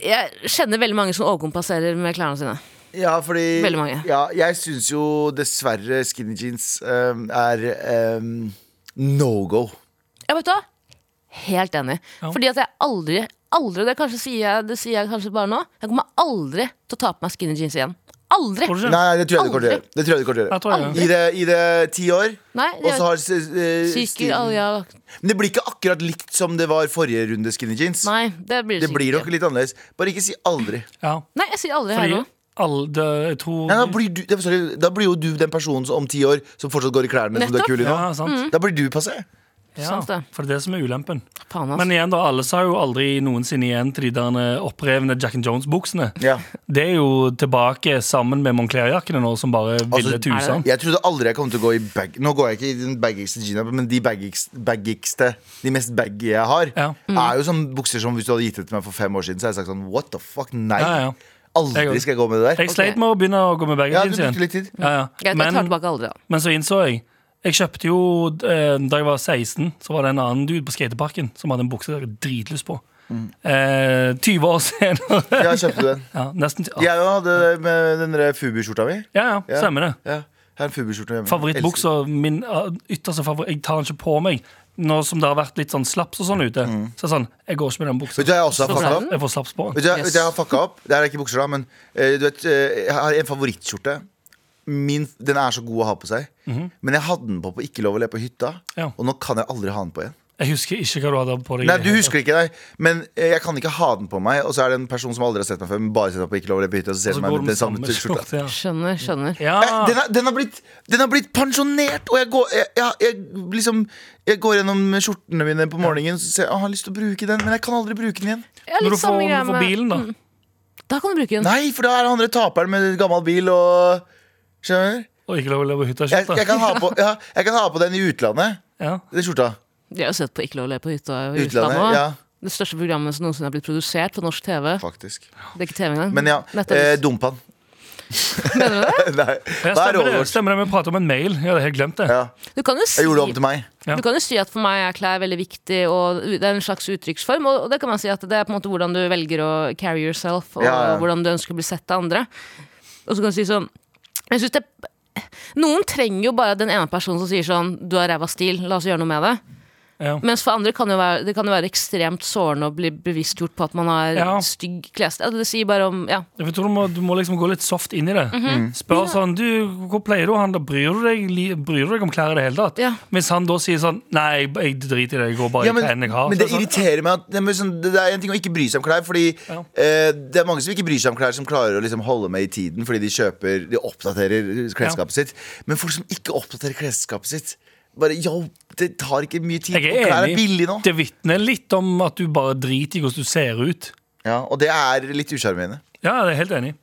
Speaker 3: Jeg kjenner veldig mange som overkompenserer med klærne sine.
Speaker 2: Ja, fordi
Speaker 3: Veldig mange.
Speaker 2: Ja, jeg syns jo dessverre skinny jeans um, er um, no go.
Speaker 3: Ja, vet du hva? Helt enig. Fordi at jeg aldri, aldri det, sier jeg, det sier jeg kanskje bare nå, jeg kommer aldri til å ta på meg skinny jeans igjen. Aldri!
Speaker 4: Nei.
Speaker 2: Nei, det tror jeg du kommer til å gjøre. Det tror jeg du kommer til å gjøre. I det, I det ti år, og så har uh,
Speaker 3: Syke,
Speaker 2: stilen
Speaker 3: ja,
Speaker 2: Men det blir ikke akkurat likt som det var forrige runde skinny jeans.
Speaker 3: Nei, det blir det,
Speaker 2: Det blir nok litt annerledes. Bare ikke si aldri.
Speaker 4: Ja.
Speaker 3: Nei, jeg sier aldri her nå.
Speaker 4: Alle, det, jeg tror
Speaker 2: Nei, da, blir du, sorry, da blir jo du den personen som om ti år som fortsatt går i klærne som du er kul i nå.
Speaker 4: Ja, sant.
Speaker 2: Da blir du passé.
Speaker 4: Ja, for det er det som er ulempen.
Speaker 3: Panas.
Speaker 4: Men igjen, da, alle sa jo aldri noensinne igjen til de der opprevne Jack and Jones-buksene.
Speaker 2: Ja.
Speaker 4: Det er jo tilbake sammen med Moncler-jakkene nå, som bare ville
Speaker 2: Altså,
Speaker 4: tusen.
Speaker 2: Jeg trodde aldri jeg kom til å gå i bag Nå går jeg ikke i den baggigste jeana, men de baggigste, De mest baggy jeg har,
Speaker 4: Ja.
Speaker 2: er jo sånne bukser som hvis du hadde gitt det til meg for fem år siden, så hadde jeg sagt sånn What the fuck? Nei.
Speaker 4: Ja, ja.
Speaker 2: Aldri skal jeg gå med det der.
Speaker 4: Jeg sleit med å begynne å gå med begge
Speaker 2: Ja, du
Speaker 4: jeans
Speaker 2: brukte
Speaker 4: igjen.
Speaker 2: litt tid.
Speaker 4: Ja, ja.
Speaker 3: Greit, jeg tar
Speaker 4: Men,
Speaker 3: tilbake aldri, da.
Speaker 4: men så innså jeg Jeg kjøpte jo eh, Da jeg var 16, så var det en annen dude på skateparken som hadde en bukse jeg hadde dritlyst på.
Speaker 2: Mm.
Speaker 4: Eh, 20 år senere.
Speaker 2: Ja, kjøpte du den?
Speaker 4: ja, nesten ti-
Speaker 2: Jeg òg hadde det med den der Fubu-skjorta mi.
Speaker 4: ja, ja,
Speaker 2: Ja.
Speaker 4: stemmer det.
Speaker 2: Ja, jeg har en Fubu-skjorte hjemme.
Speaker 4: Favorittbuksa, min ytterste favoritt Jeg tar den ikke på meg. Nå som det har vært litt sånn slaps og sånn ute. Så er det sånn, jeg går ikke med den buksa.
Speaker 2: Mm. Vet du hva jeg også har fucka opp?
Speaker 4: Jeg får slaps på.
Speaker 2: Vet du, hva- vet du, jeg har fucka opp. Det er ikke bukser, da, men eh, du vet, eh, jeg har en favorittskjorte. Min, den er så god å ha på seg. Men jeg hadde den på på Ikke lov å le på hytta,
Speaker 4: Ja.
Speaker 2: og nå kan jeg aldri ha den på igjen.
Speaker 4: Jeg husker ikke hva du hadde på deg.
Speaker 2: Nei, du husker ikke deg, men eh, jeg kan ikke ha den på meg. Og så er det en person som aldri har sett meg før, men bare setter meg på Ikke lov å hytta. Og så ser
Speaker 4: så
Speaker 2: meg med den samme skjorta.
Speaker 4: ja.
Speaker 3: Skjønner, skjønner.
Speaker 2: Eh,
Speaker 4: Ja.
Speaker 2: Den, er, den, har blitt, den har blitt pensjonert, og jeg går, jeg, jeg, jeg, liksom, jeg går gjennom skjortene mine på morgenen og så ser jeg, «Å, jeg har lyst til å bruke den, men jeg kan aldri bruke den igjen.
Speaker 4: Når du får, når du får bilen, da.
Speaker 3: Mm. Da kan du bruke den.
Speaker 2: Nei, for da er han andre taperen med gammel bil og Skjønner?
Speaker 4: Og ikke lov å leve på hytta.
Speaker 2: Jeg, jeg, kan ha på, ja, jeg kan ha på den i utlandet.
Speaker 4: Ja.
Speaker 2: Den skjorta.
Speaker 3: De har jo sett på Ikke lov å le på hytta i
Speaker 2: Utlandet,
Speaker 3: utlandet òg.
Speaker 2: ja.
Speaker 3: Det største programmet som noensinne har blitt produsert på norsk TV.
Speaker 2: Faktisk.
Speaker 3: Det er ikke TV engang.
Speaker 2: Men ja, eh, Dumpan.
Speaker 3: Mener du det?
Speaker 2: Nei. Er
Speaker 4: stemmer, det,
Speaker 2: med å
Speaker 4: stemmer det, vi prater om en mail. Jeg hadde helt glemt det.
Speaker 2: Ja,
Speaker 3: Du kan jo si
Speaker 2: jeg gjorde det om til meg.
Speaker 4: Ja.
Speaker 3: Du kan jo si at for meg er klær veldig viktig, og det er en slags uttrykksform. Og det kan man si at det er på en måte hvordan du velger å carry yourself, og
Speaker 2: Ja, ja.
Speaker 3: hvordan du ønsker å bli sett av andre. Og så kan du si sånn jeg synes det, Noen trenger jo bare den ene personen som sier sånn Du har ræva stil, la oss gjøre noe med det.
Speaker 4: Ja.
Speaker 3: Mens for andre kan være, det kan jo være ekstremt sårende å bli bevisstgjort på at man har
Speaker 4: Ja.
Speaker 3: stygg klesstil. Altså, det sier bare om Ja.
Speaker 4: Jeg tror du må, du må liksom gå litt soft inn i det.
Speaker 3: Mhm.
Speaker 4: Spør sånn du, Hvor pleier du å handle? Bryr du deg, bryr du deg om klær i det hele tatt?
Speaker 3: Ja.
Speaker 4: Hvis han da sier sånn Nei, jeg, jeg driter i det, jeg går bare
Speaker 2: Ja,
Speaker 4: i
Speaker 2: men,
Speaker 4: klærne jeg har.
Speaker 2: men det
Speaker 4: sånn,
Speaker 2: irriterer meg at det, er sånn, det er en ting å ikke bry seg om klær. Fordi
Speaker 4: Ja.
Speaker 2: eh, Det er mange som ikke bryr seg om klær, som klarer å liksom holde med i tiden fordi de kjøper De oppdaterer klesskapet sitt. Men folk som ikke oppdaterer klesskapet sitt Bare, yo, Det tar ikke mye tid.
Speaker 4: Jeg
Speaker 2: Og
Speaker 4: er enig.
Speaker 2: er nå.
Speaker 4: Det vitner litt om at du bare driter i hvordan du ser ut.
Speaker 2: Ja, Og det er litt usjarmerende.
Speaker 4: Ja, det er helt enig.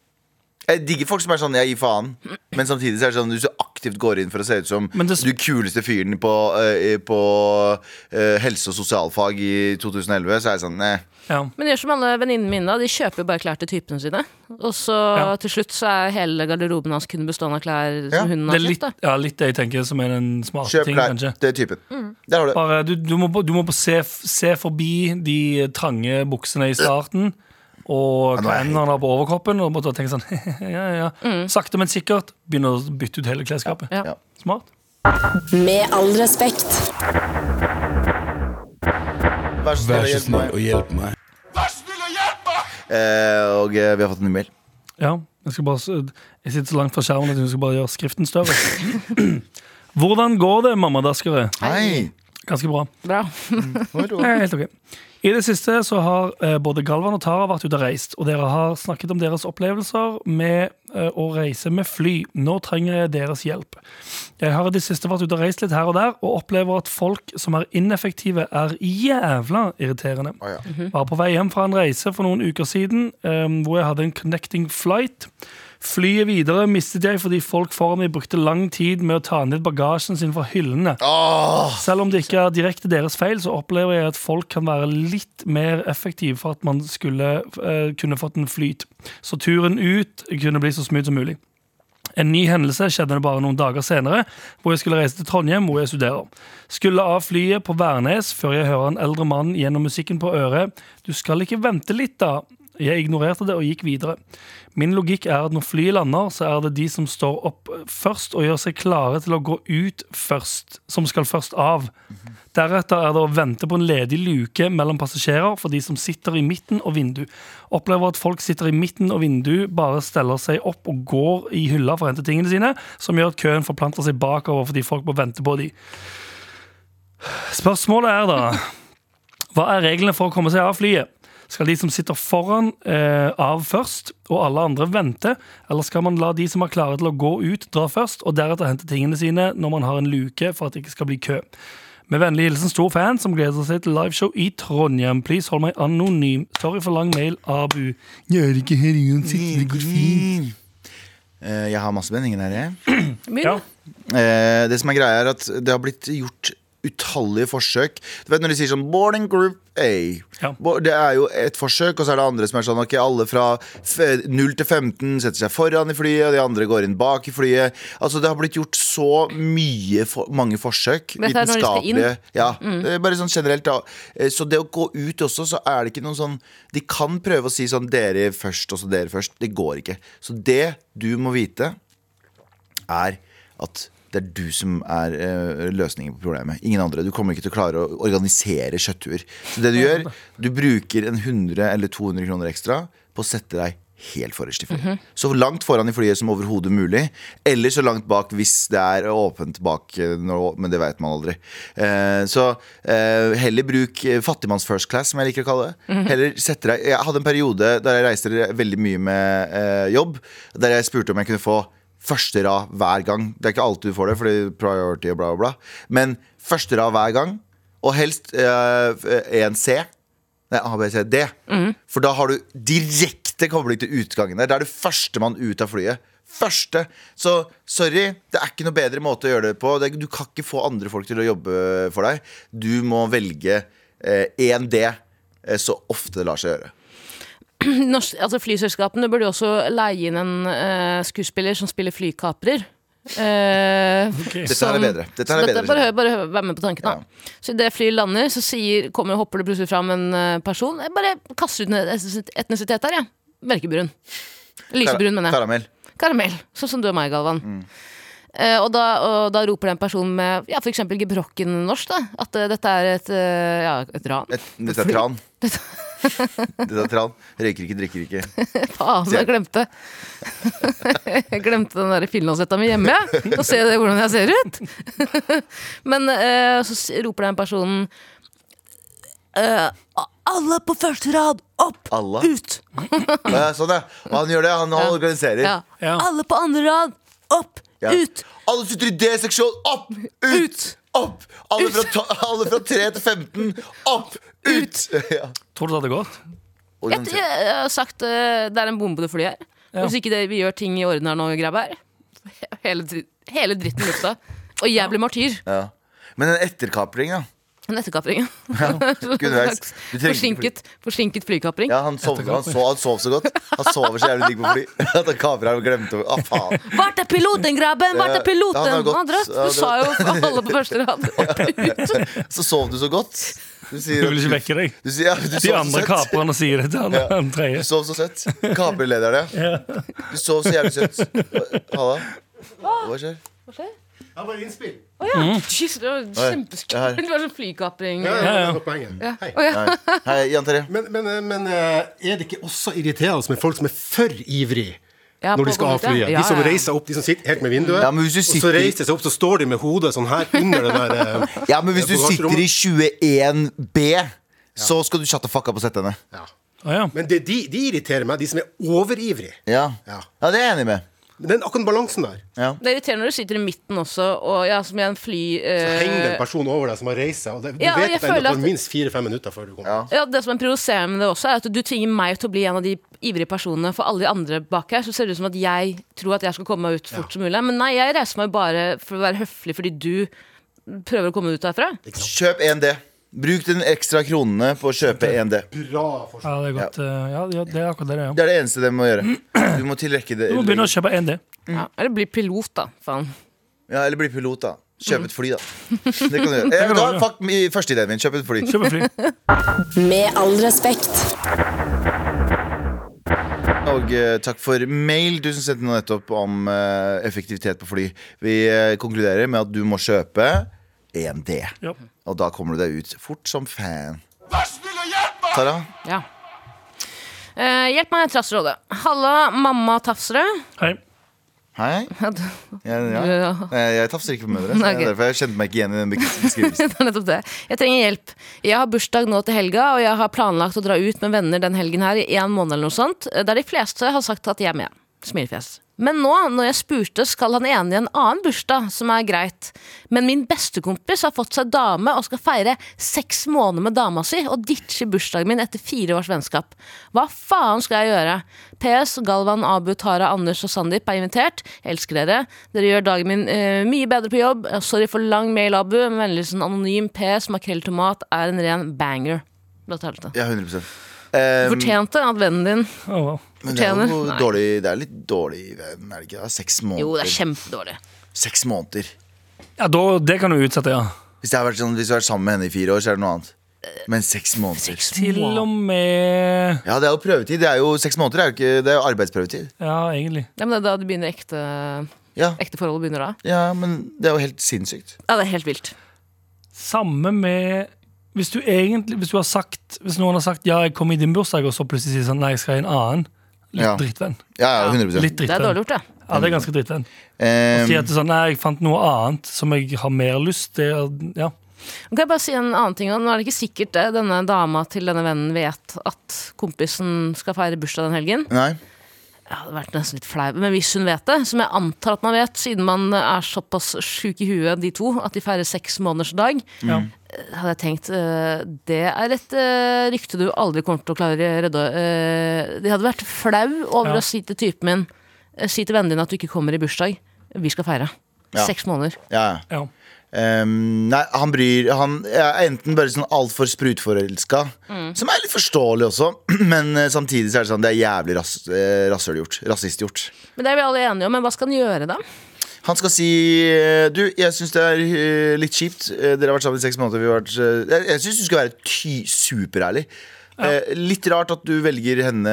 Speaker 2: Jeg digger folk som er sånn 'jeg gir faen', men samtidig så er det sånn du du aktivt går inn for å se ut som
Speaker 4: det-
Speaker 2: du kuleste fyren på, uh, på uh, helse- og sosialfag i 2011, så er jeg sånn eh.
Speaker 4: Ja.
Speaker 3: Men gjør som alle venninnene mine, da, de kjøper jo bare klær til typene sine. Og så
Speaker 4: Ja.
Speaker 3: til slutt så er hele garderoben hans kun bestående av klær som hunden
Speaker 4: hun
Speaker 3: har
Speaker 4: er
Speaker 3: kjøpt. da.
Speaker 4: ja, litt det jeg tenker som er den smarte
Speaker 2: Kjøp
Speaker 4: ting,
Speaker 2: klær.
Speaker 4: kanskje.
Speaker 2: Det er typen.
Speaker 3: Mm.
Speaker 2: Der har du.
Speaker 4: Bare, du, du, må, du må bare se, se forbi de trange buksene i starten. Og hendene på overkroppen. Og måtte tenke sånn ja, ja. Sakte, men sikkert begynner å bytte ut hele klesskapet.
Speaker 3: Ja.
Speaker 2: Ja.
Speaker 4: Smart.
Speaker 1: Med all respekt.
Speaker 2: Vær så snill
Speaker 5: Vær
Speaker 2: og
Speaker 5: så
Speaker 2: hjelp
Speaker 5: snill
Speaker 2: meg.
Speaker 5: og hjelp meg.
Speaker 2: Eh, og eh, vi har fått en ny mail.
Speaker 4: Ja, jeg, skal bare, jeg sitter så langt fra skjermen at jeg skal bare gjøre skriften større. Hvordan går det, mammadaskere?
Speaker 2: Hei!
Speaker 4: Ganske bra.
Speaker 3: Bra.
Speaker 4: Ja, helt ok. I det siste så har eh, både Galvan og Tara vært ute og reist, og dere har snakket om deres opplevelser med eh, å reise med fly. Nå trenger jeg deres hjelp. Jeg har i det siste vært ute og reist litt her og der, og opplever at folk som er ineffektive, er jævla irriterende.
Speaker 2: Oh, ja.
Speaker 4: Var på vei hjem fra en reise for noen uker siden, eh, hvor jeg hadde en connecting flight. Flyet videre mistet jeg fordi folk foran meg brukte lang tid med å ta ned bagasjen sin fra hyllene.
Speaker 2: Åh,
Speaker 4: Selv om det ikke er direkte deres feil, så opplever jeg at folk kan være litt mer effektive for at man skulle eh, kunne fått en flyt. Så turen ut kunne bli så smooth som mulig. En ny hendelse skjedde bare noen dager senere, hvor jeg skulle reise til Trondheim, hvor jeg studerer. Skulle av flyet på Værnes før jeg hører en eldre mann gjennom musikken på øret. Du skal ikke vente litt, da? Jeg ignorerte det og gikk videre. Min logikk er at når flyet lander, så er det de som står opp først og gjør seg klare til å gå ut først, som skal først av. Deretter er det å vente på en ledig luke mellom passasjerer for de som sitter i midten og vindu. Opplever at folk sitter i midten og vindu, bare steller seg opp og går i hylla for å hente tingene sine, som gjør at køen forplanter seg bakover fordi folk må vente på de. Spørsmålet er da Hva er reglene for å komme seg av flyet? Skal de som sitter foran eh, av først, og alle andre vente? Eller skal man la de som er klare til å gå ut, dra først, og deretter hente tingene sine når man har en luke for at det ikke skal bli kø? Med vennlig hilsen stor fan som gleder seg til liveshow i Trondheim. Please hold meg anonym. Sorry for lang mail, Abu. Jeg er ikke her uansett. Det går fint.
Speaker 2: Eh, Jeg har masse meninger her, jeg.
Speaker 4: Ja.
Speaker 2: Eh, det som er greia er at det har blitt gjort utallige forsøk. Du vet når de sier sånn boarding group A.
Speaker 4: Ja.
Speaker 2: Det er jo et forsøk, og så er det andre som er sånn ok, alle fra 0 til 15 setter seg foran i flyet, og de andre går inn bak i flyet. Altså Det har blitt gjort så mye for, mange forsøk.
Speaker 3: Mm.
Speaker 2: Vitenskapelige. Ja, det er bare sånn generelt da. Eh, Så det å gå ut også, så er det ikke noen sånn De kan prøve å si sånn dere først, og så dere først. Det går ikke. Så det du må vite, er at det er du som er uh, løsningen på problemet. Ingen andre. Du kommer ikke til å klare å organisere kjøttuer. Så det du gjør, du bruker en 100 eller 200 kroner ekstra på å sette deg helt forrest i flyet. Så langt foran i flyet som overhodet mulig. Eller så langt bak hvis det er åpent bak, eh, men det vet man aldri. Eh, så heller bruk fattigmanns first class, som jeg liker å kalle det. Heller sette deg Jeg hadde en periode der jeg reiste veldig mye med jobb, der jeg spurte om jeg kunne få første rad hver gang. Det er ikke alltid du får det, fordi priority og bla, bla, bla. Men første rad hver gang, og helst én C. Nei, A, B, C, D. For da har du direkte kobling til utgangen der. Da er du førstemann ut av flyet. Første. Så sorry, det er ikke noe bedre måte å gjøre det på. Du kan ikke få andre folk til å jobbe for deg. Du må velge én D eh, så ofte det lar seg gjøre.
Speaker 3: Norsk, altså Flyselskapene burde jo også leie inn en uh, skuespiller som spiller flykaprer. Eh,
Speaker 2: Dette
Speaker 3: som-
Speaker 2: er bedre. Dette er bedre.
Speaker 3: bare, hør- bare vær med på tanken, da. Så idet flyet lander, så sier, kommer, hopper det plutselig fram en eh, person. Jeg bare kaster ut en etnisitet- her, jeg. Mørkebrun. Lysebrun, mener jeg.
Speaker 2: Karamell.
Speaker 3: Karamell. Sånn som du og meg, Galvan.
Speaker 2: Mm.
Speaker 3: Uh, og, da, og da roper det en person med ja, for eksempel gebrokken norsk da, at uh, dette er et, uh, ja, et ran.
Speaker 2: Et, dette er tran. Dette er tran. Røyker ikke, drikker ikke.
Speaker 3: Faen, jeg glemte Jeg glemte den der finlandshetta mi hjemme. jeg. Og se det, hvordan jeg ser ut. Men eh, så roper den personen eh, Alle på første rad! Opp!
Speaker 2: Alle?
Speaker 3: Ut!
Speaker 2: Ja, sånn, ja. Han gjør det. Han organiserer.
Speaker 3: Ja.
Speaker 4: Ja.
Speaker 3: Alle på andre rad! Opp!
Speaker 2: Ja.
Speaker 3: Ut!
Speaker 2: Alle sitter i D-seksjon. Opp! Ut! Opp! Alle fra, alle fra 3 til 15. Opp! Ut! Ja.
Speaker 4: Tror du det hadde gått?
Speaker 3: Jeg, jeg, jeg har sagt eh, det er en bombe det flyet her.
Speaker 4: Ja.
Speaker 3: Hvis ikke det, vi gjør ting i orden her nå, grabber, hele, dri- hele dritten i lufta. Og jeg blir martyr.
Speaker 2: Ja. Men en etterkapring, ja.
Speaker 3: En etterkapring.
Speaker 2: underveis. Du trenger ikke
Speaker 3: forsinket, forsinket flykapring.
Speaker 2: ja han, sov, han, sov, han sov så godt. Han sover så jævlig digg på fly. At han kapra og glemte å ah, faen.
Speaker 3: Hvor er piloten, grabben?
Speaker 2: Hvor
Speaker 3: er piloten?
Speaker 2: han har gått-
Speaker 3: Han dratt.
Speaker 2: han
Speaker 3: Du sa jo alle på første rad.
Speaker 2: Så sov du så godt. Du sier
Speaker 4: du vil ikke vekke deg.
Speaker 2: Du, sier, ja, du
Speaker 4: De andre kaprene sier det til han,
Speaker 2: Ja.
Speaker 4: han
Speaker 2: Du sov så søtt. Kaperlederen, ja. Du sov så jævlig søtt. Halla. Hva skjer?
Speaker 6: Ja, bare innspill.
Speaker 3: Å ja. Jeez, det var
Speaker 2: Mm.
Speaker 3: Kjempeskummelt. Det var sånn flykapring.
Speaker 6: Ja,
Speaker 3: Ja.
Speaker 6: ja,
Speaker 4: ja.
Speaker 6: det var. Hei.
Speaker 3: Å, ja.
Speaker 2: Hei, Jan Terje.
Speaker 6: Men, men, men eh, er det ikke også irriterende med folk som er for ivrig
Speaker 3: Ja,
Speaker 6: når de skal av flyet?
Speaker 3: ja,
Speaker 6: De som reiser opp, de som sitter helt med vinduet,
Speaker 2: Ja, men hvis du
Speaker 6: og så reiser de seg opp, så står de med hodet sånn her under det der eh,
Speaker 2: Ja, men hvis du sitter i 21B, så skal du shut the fuck up og sette henne.
Speaker 6: ja.
Speaker 4: Å, ja.
Speaker 6: Men det, de, de irriterer meg, de som er overivrige.
Speaker 2: Ja.
Speaker 6: Ja.
Speaker 2: ja, det er jeg enig med.
Speaker 6: Men den akkurat balansen der,
Speaker 2: Ja.
Speaker 3: Det er irriterende når du sitter i midten også, og ja, som i en fly
Speaker 6: så henger det en
Speaker 3: eh,
Speaker 6: person over deg som har reist seg, og det, du
Speaker 3: Ja,
Speaker 6: vet
Speaker 3: at
Speaker 6: det
Speaker 3: at-
Speaker 6: minst fire-fem minutter før du kommer.
Speaker 2: Ja.
Speaker 3: ja, Det som er provoserende med det også, er at du tvinger meg til å bli en av de ivrige personene. For alle de andre bak her så ser det ut som at jeg tror at jeg skal komme meg ut fort som mulig. Men nei, jeg reiser meg bare for å være høflig fordi du prøver å komme ut derfra.
Speaker 2: Kjøp 1D. Bruk den ekstra kronene på å kjøpe 1D.
Speaker 6: Bra forslag.
Speaker 4: Ja, det er godt. eh, Ja, ja, det er akkurat det det er.
Speaker 2: Det er det eneste de må gjøre. Du må tilrekke det.
Speaker 4: Du må begynne å kjøpe en Mm.
Speaker 3: Ja, eller bli pilot, da. Faen.
Speaker 2: Ja, eller bli pilot, da. Kjøp et fly, da. Det kan du gjøre. Eh, da, fuck mi- første ideen min. Kjøp et fly.
Speaker 4: Kjøp et fly.
Speaker 1: Med all respekt.
Speaker 2: og eh, takk for mail, du som sendte noe nettopp om eh, effektivitet på fly. Vi eh, konkluderer med at du må kjøpe 1D.
Speaker 4: Ja.
Speaker 2: Og da kommer du deg ut fort som fan. Tara?
Speaker 3: Ja. Eh, hjelp meg, Trassrådet. Halla, mamma Tafsrud.
Speaker 4: Hei.
Speaker 2: Hei?
Speaker 3: Ja,
Speaker 2: Jeg, ja.
Speaker 3: Ja.
Speaker 2: Jeg, jeg tafser ikke på mødre. så jeg- Derfor jeg kjente meg ikke igjen i den beskrivelsen.
Speaker 3: er nettopp det. Jeg trenger hjelp. Jeg har bursdag nå til helga, og jeg har planlagt å dra ut med venner den helgen her i en måned eller noe sånt, der de fleste har sagt at jeg er med. Smilefjes. Men nå, når jeg spurte, skal han ene i en annen bursdag, som er greit. Men min bestekompis har fått seg dame og skal feire seks måneder med dama si, og ditche bursdagen min etter fire års vennskap. Hva faen skal jeg gjøre? PS, Galvan, Abu, Tara, Anders og Sandeep er invitert. Jeg elsker dere. Dere gjør dagen min uh, mye bedre på jobb. Sorry for lang mail, Abu. Men vennligst en anonym PS, makrell tomat er en ren banger.
Speaker 2: Ja, 100 um,
Speaker 3: Fortjente at vennen din
Speaker 4: oh, wow.
Speaker 2: Det er
Speaker 3: fortjener.
Speaker 2: Dårlig Det er litt dårlig venn, er det ikke? det? Seks måneder.
Speaker 3: Jo, det er kjempedårlig.
Speaker 2: Seks måneder.
Speaker 4: Ja, da, det kan du utsette, ja.
Speaker 2: Hvis, det har vært sånn, hvis du har vært sammen med henne i fire år, så er det noe annet. Men seks måneder.
Speaker 4: Til og med
Speaker 2: Ja, det er jo prøvetid. Det er jo Seks måneder er jo ikke Det er jo arbeidsprøvetid.
Speaker 4: Ja, egentlig.
Speaker 3: Ja, men det er da du begynner ekte,
Speaker 2: Ja,
Speaker 3: ekte forhold begynner da.
Speaker 2: ja, men det er jo helt sinnssykt.
Speaker 3: Ja, det er helt vilt.
Speaker 4: Samme med hvis du egentlig Hvis du har sagt Hvis noen har sagt ja, jeg kommer i din bursdag, og så plutselig sier sånn nei, jeg skal i en annen. Litt
Speaker 2: Ja.
Speaker 4: drittvenn.
Speaker 2: Ja, ja, 100
Speaker 4: Litt
Speaker 3: Det er dårlig gjort, det.
Speaker 4: Ja, det er ganske drittvenn.
Speaker 2: um,
Speaker 4: Si at det er sånn, nei, jeg fant noe annet som jeg har mer lyst til. Ja.
Speaker 3: Kan jeg bare si en annen ting? Nå er det ikke sikkert det. Denne dama til denne vennen vet at kompisen skal feire bursdag den helgen.
Speaker 2: Nei.
Speaker 3: Jeg det hadde vært nesten litt flau. Men hvis hun vet det, som jeg antar at man vet, siden man er såpass sjuk i huet, de to, at de feirer seks måneders dag,
Speaker 4: Ja.
Speaker 3: Hadde jeg tenkt eh, det er et eh, rykte du aldri kommer til å klare å redde. Uh, de hadde vært flau over
Speaker 4: Ja.
Speaker 3: å si til typen min eh, Si til vennen din at du ikke kommer i bursdag. Vi skal feire.
Speaker 2: Ja.
Speaker 3: Seks måneder.
Speaker 2: Ja.
Speaker 4: ja.
Speaker 2: Um, nei, han bryr Han er enten bare sånn altfor sprutforelska, som er litt forståelig også, men eh, samtidig så er det sånn Det er jævlig ras, eh, rasshølgjort. Rasistgjort.
Speaker 3: Men det er vi alle enige om. Men hva skal han gjøre, da?
Speaker 2: Han skal si eh, Du, jeg syns det er eh, litt kjipt. Eh, Dere har vært sammen i seks måneder. Vi har vært, jeg jeg syns du skal være ty superærlig. Ja. litt rart at du velger henne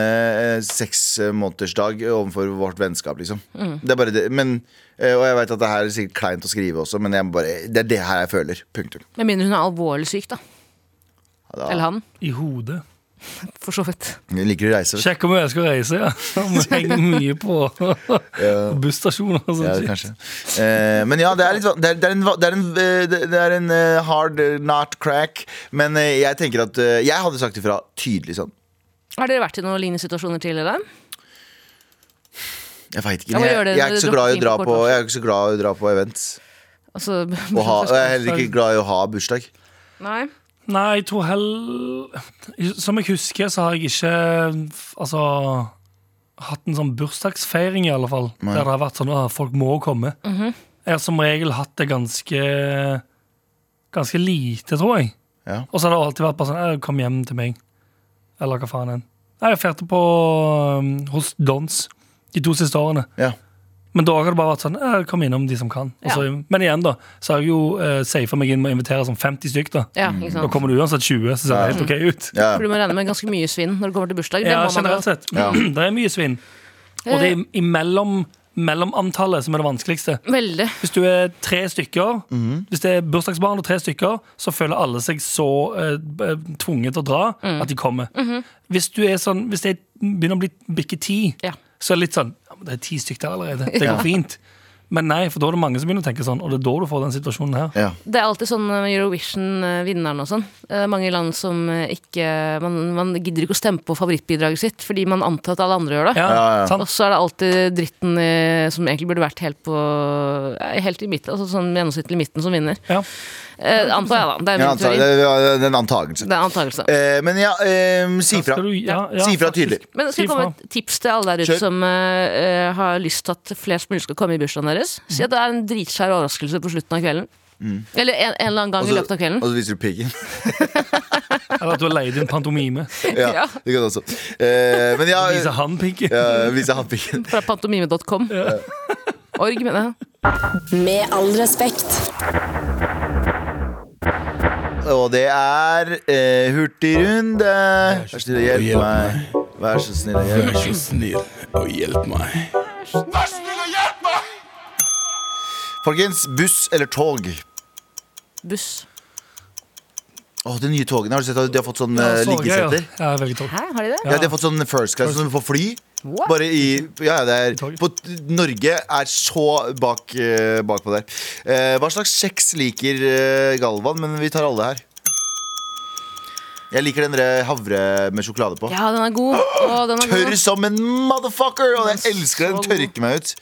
Speaker 2: Seks måneders dag overfor vårt vennskap, liksom. Det er bare det. Men, og jeg vet at det her er sikkert kleint å skrive også, men jeg bare, det er det her jeg føler. Punktum.
Speaker 3: Med mindre hun er alvorlig syk, da.
Speaker 2: Da-
Speaker 3: Eller han.
Speaker 4: I hodet.
Speaker 3: For så vidt.
Speaker 2: Jeg liker å reise.
Speaker 4: Sjekk om jeg skal reise, ja. Vi henger mye på, på busstasjoner og.
Speaker 2: Ja,
Speaker 4: sånn.
Speaker 2: kanskje. Eh, men ja, det er, litt, det er, det er en, det er en, eh, det er en eh, hard eh, not crack. Men jeg tenker at Jeg hadde sagt ifra tydelig sånn.
Speaker 3: Har dere vært i noen lignende situasjoner tidligere?
Speaker 2: Jeg vet ikke, Jeg,
Speaker 3: jeg,
Speaker 2: jeg, er ikke så glad i å dra
Speaker 3: på
Speaker 2: på Jeg er ikke så glad i å dra på events.
Speaker 3: Altså,
Speaker 2: Og, ha, og jeg er heller ikke glad i å ha bursdag.
Speaker 3: Nei.
Speaker 4: Nei, jeg tror heller Som jeg husker, så har jeg ikke Altså hatt en sånn bursdagsfeiring, i alle fall.
Speaker 2: Nei.
Speaker 4: Der det har vært sånn at folk må komme. Jeg har som regel hatt det ganske Ganske lite, tror jeg.
Speaker 2: Ja.
Speaker 4: Og så har det alltid vært bare sånn «Eh, Kom hjem til meg. Eller hva faen enn. Jeg feirte på um, hos Dons de to siste årene.
Speaker 2: Ja.
Speaker 4: Men da har det bare vært sånn «Eh, Kom innom de som kan. Så, Men igjen, da, så har jeg jo uh, safa meg inn med å invitere sånn 50 stykk. Da
Speaker 3: Ja, ikke
Speaker 4: Da kommer det uansett 20, så ser det helt ok ut.
Speaker 2: Ja.
Speaker 3: For du må regne med ganske mye svinn når det kommer til bursdag. Det
Speaker 4: Ja, generelt sett. Det er mye svinn. Og det er imellom mellomantallet som er det vanskeligste.
Speaker 3: Veldig.
Speaker 4: Hvis du er tre stykker, hvis det er bursdagsbarn og tre stykker, så føler alle seg så eh, tvunget til å dra at de kommer. Hvis du er sånn, hvis det begynner å bli bikke ti,
Speaker 3: Ja.
Speaker 4: Så er det litt sånn ja, men Det er ti stykker der allerede. Det går fint. Men nei, for da er det mange som begynner å tenke sånn, og det er da du får den situasjonen her.
Speaker 2: Ja.
Speaker 3: Det er alltid sånn med Eurovision-vinneren og sånn. Det er mange land som eh, ikke man, man gidder ikke å stemme på favorittbidraget sitt fordi man antar at alle andre gjør det.
Speaker 4: Ja,
Speaker 2: Ja, ja.
Speaker 3: Og så er det alltid dritten eh, som egentlig burde vært helt på eh, Helt i midten, altså sånn gjennomsnittlig midten som vinner.
Speaker 4: Ja.
Speaker 3: Eh, antar jeg, da. Det er min teori.
Speaker 2: det er det er en antakelse.
Speaker 3: Det er antakelse.
Speaker 2: Eh, men ja, eh, si fra.
Speaker 4: Ja, ja,
Speaker 2: Si fra tydelig.
Speaker 3: Men skal
Speaker 4: vi
Speaker 3: jeg komme med et tips til alle der ute som eh, eh, har lyst til at flest mulig skal komme i bursdagen deres? Si at det er en dritskjær overraskelse på slutten av kvelden. Eller en, en eller annen gang
Speaker 2: Også,
Speaker 3: i løpet av kvelden.
Speaker 2: Og så viser du piggen.
Speaker 4: Eller at du har leid inn pantomime.
Speaker 2: Ja,
Speaker 3: Ja.
Speaker 2: det kan du også. Eh, men ja,
Speaker 4: Vise han piggen.
Speaker 2: ja Vise han piggen.
Speaker 3: Fra pantomime.com. Org, mener jeg.
Speaker 1: Med all respekt.
Speaker 2: Og det er eh, hurtigrunde. Vær så snill, hjelp meg. Vær så snill. hjelp.
Speaker 5: Vær så snill og hjelp meg.
Speaker 2: Folkens, buss eller tog?
Speaker 3: Buss.
Speaker 2: Åh, De nye togene, har du sett at de har fått sånn
Speaker 4: Ja,
Speaker 2: eh,
Speaker 4: så ja.
Speaker 2: liggesetter?
Speaker 4: Ja, veldig tog.
Speaker 3: Hæ, har de det?
Speaker 2: Ja, de har fått sånn first class som på fly.
Speaker 3: What?
Speaker 2: Bare i Ja, det er på, Norge er så bak, uh, bakpå der. Uh, hva slags kjeks liker uh, Galvan? Men vi tar alle her. Jeg liker den der havre med sjokolade på.
Speaker 3: Ja, den er god. Å, den er
Speaker 2: Tørr
Speaker 3: god.
Speaker 2: som en motherfucker! Og jeg
Speaker 3: er
Speaker 2: elsker den. Tørker meg ut.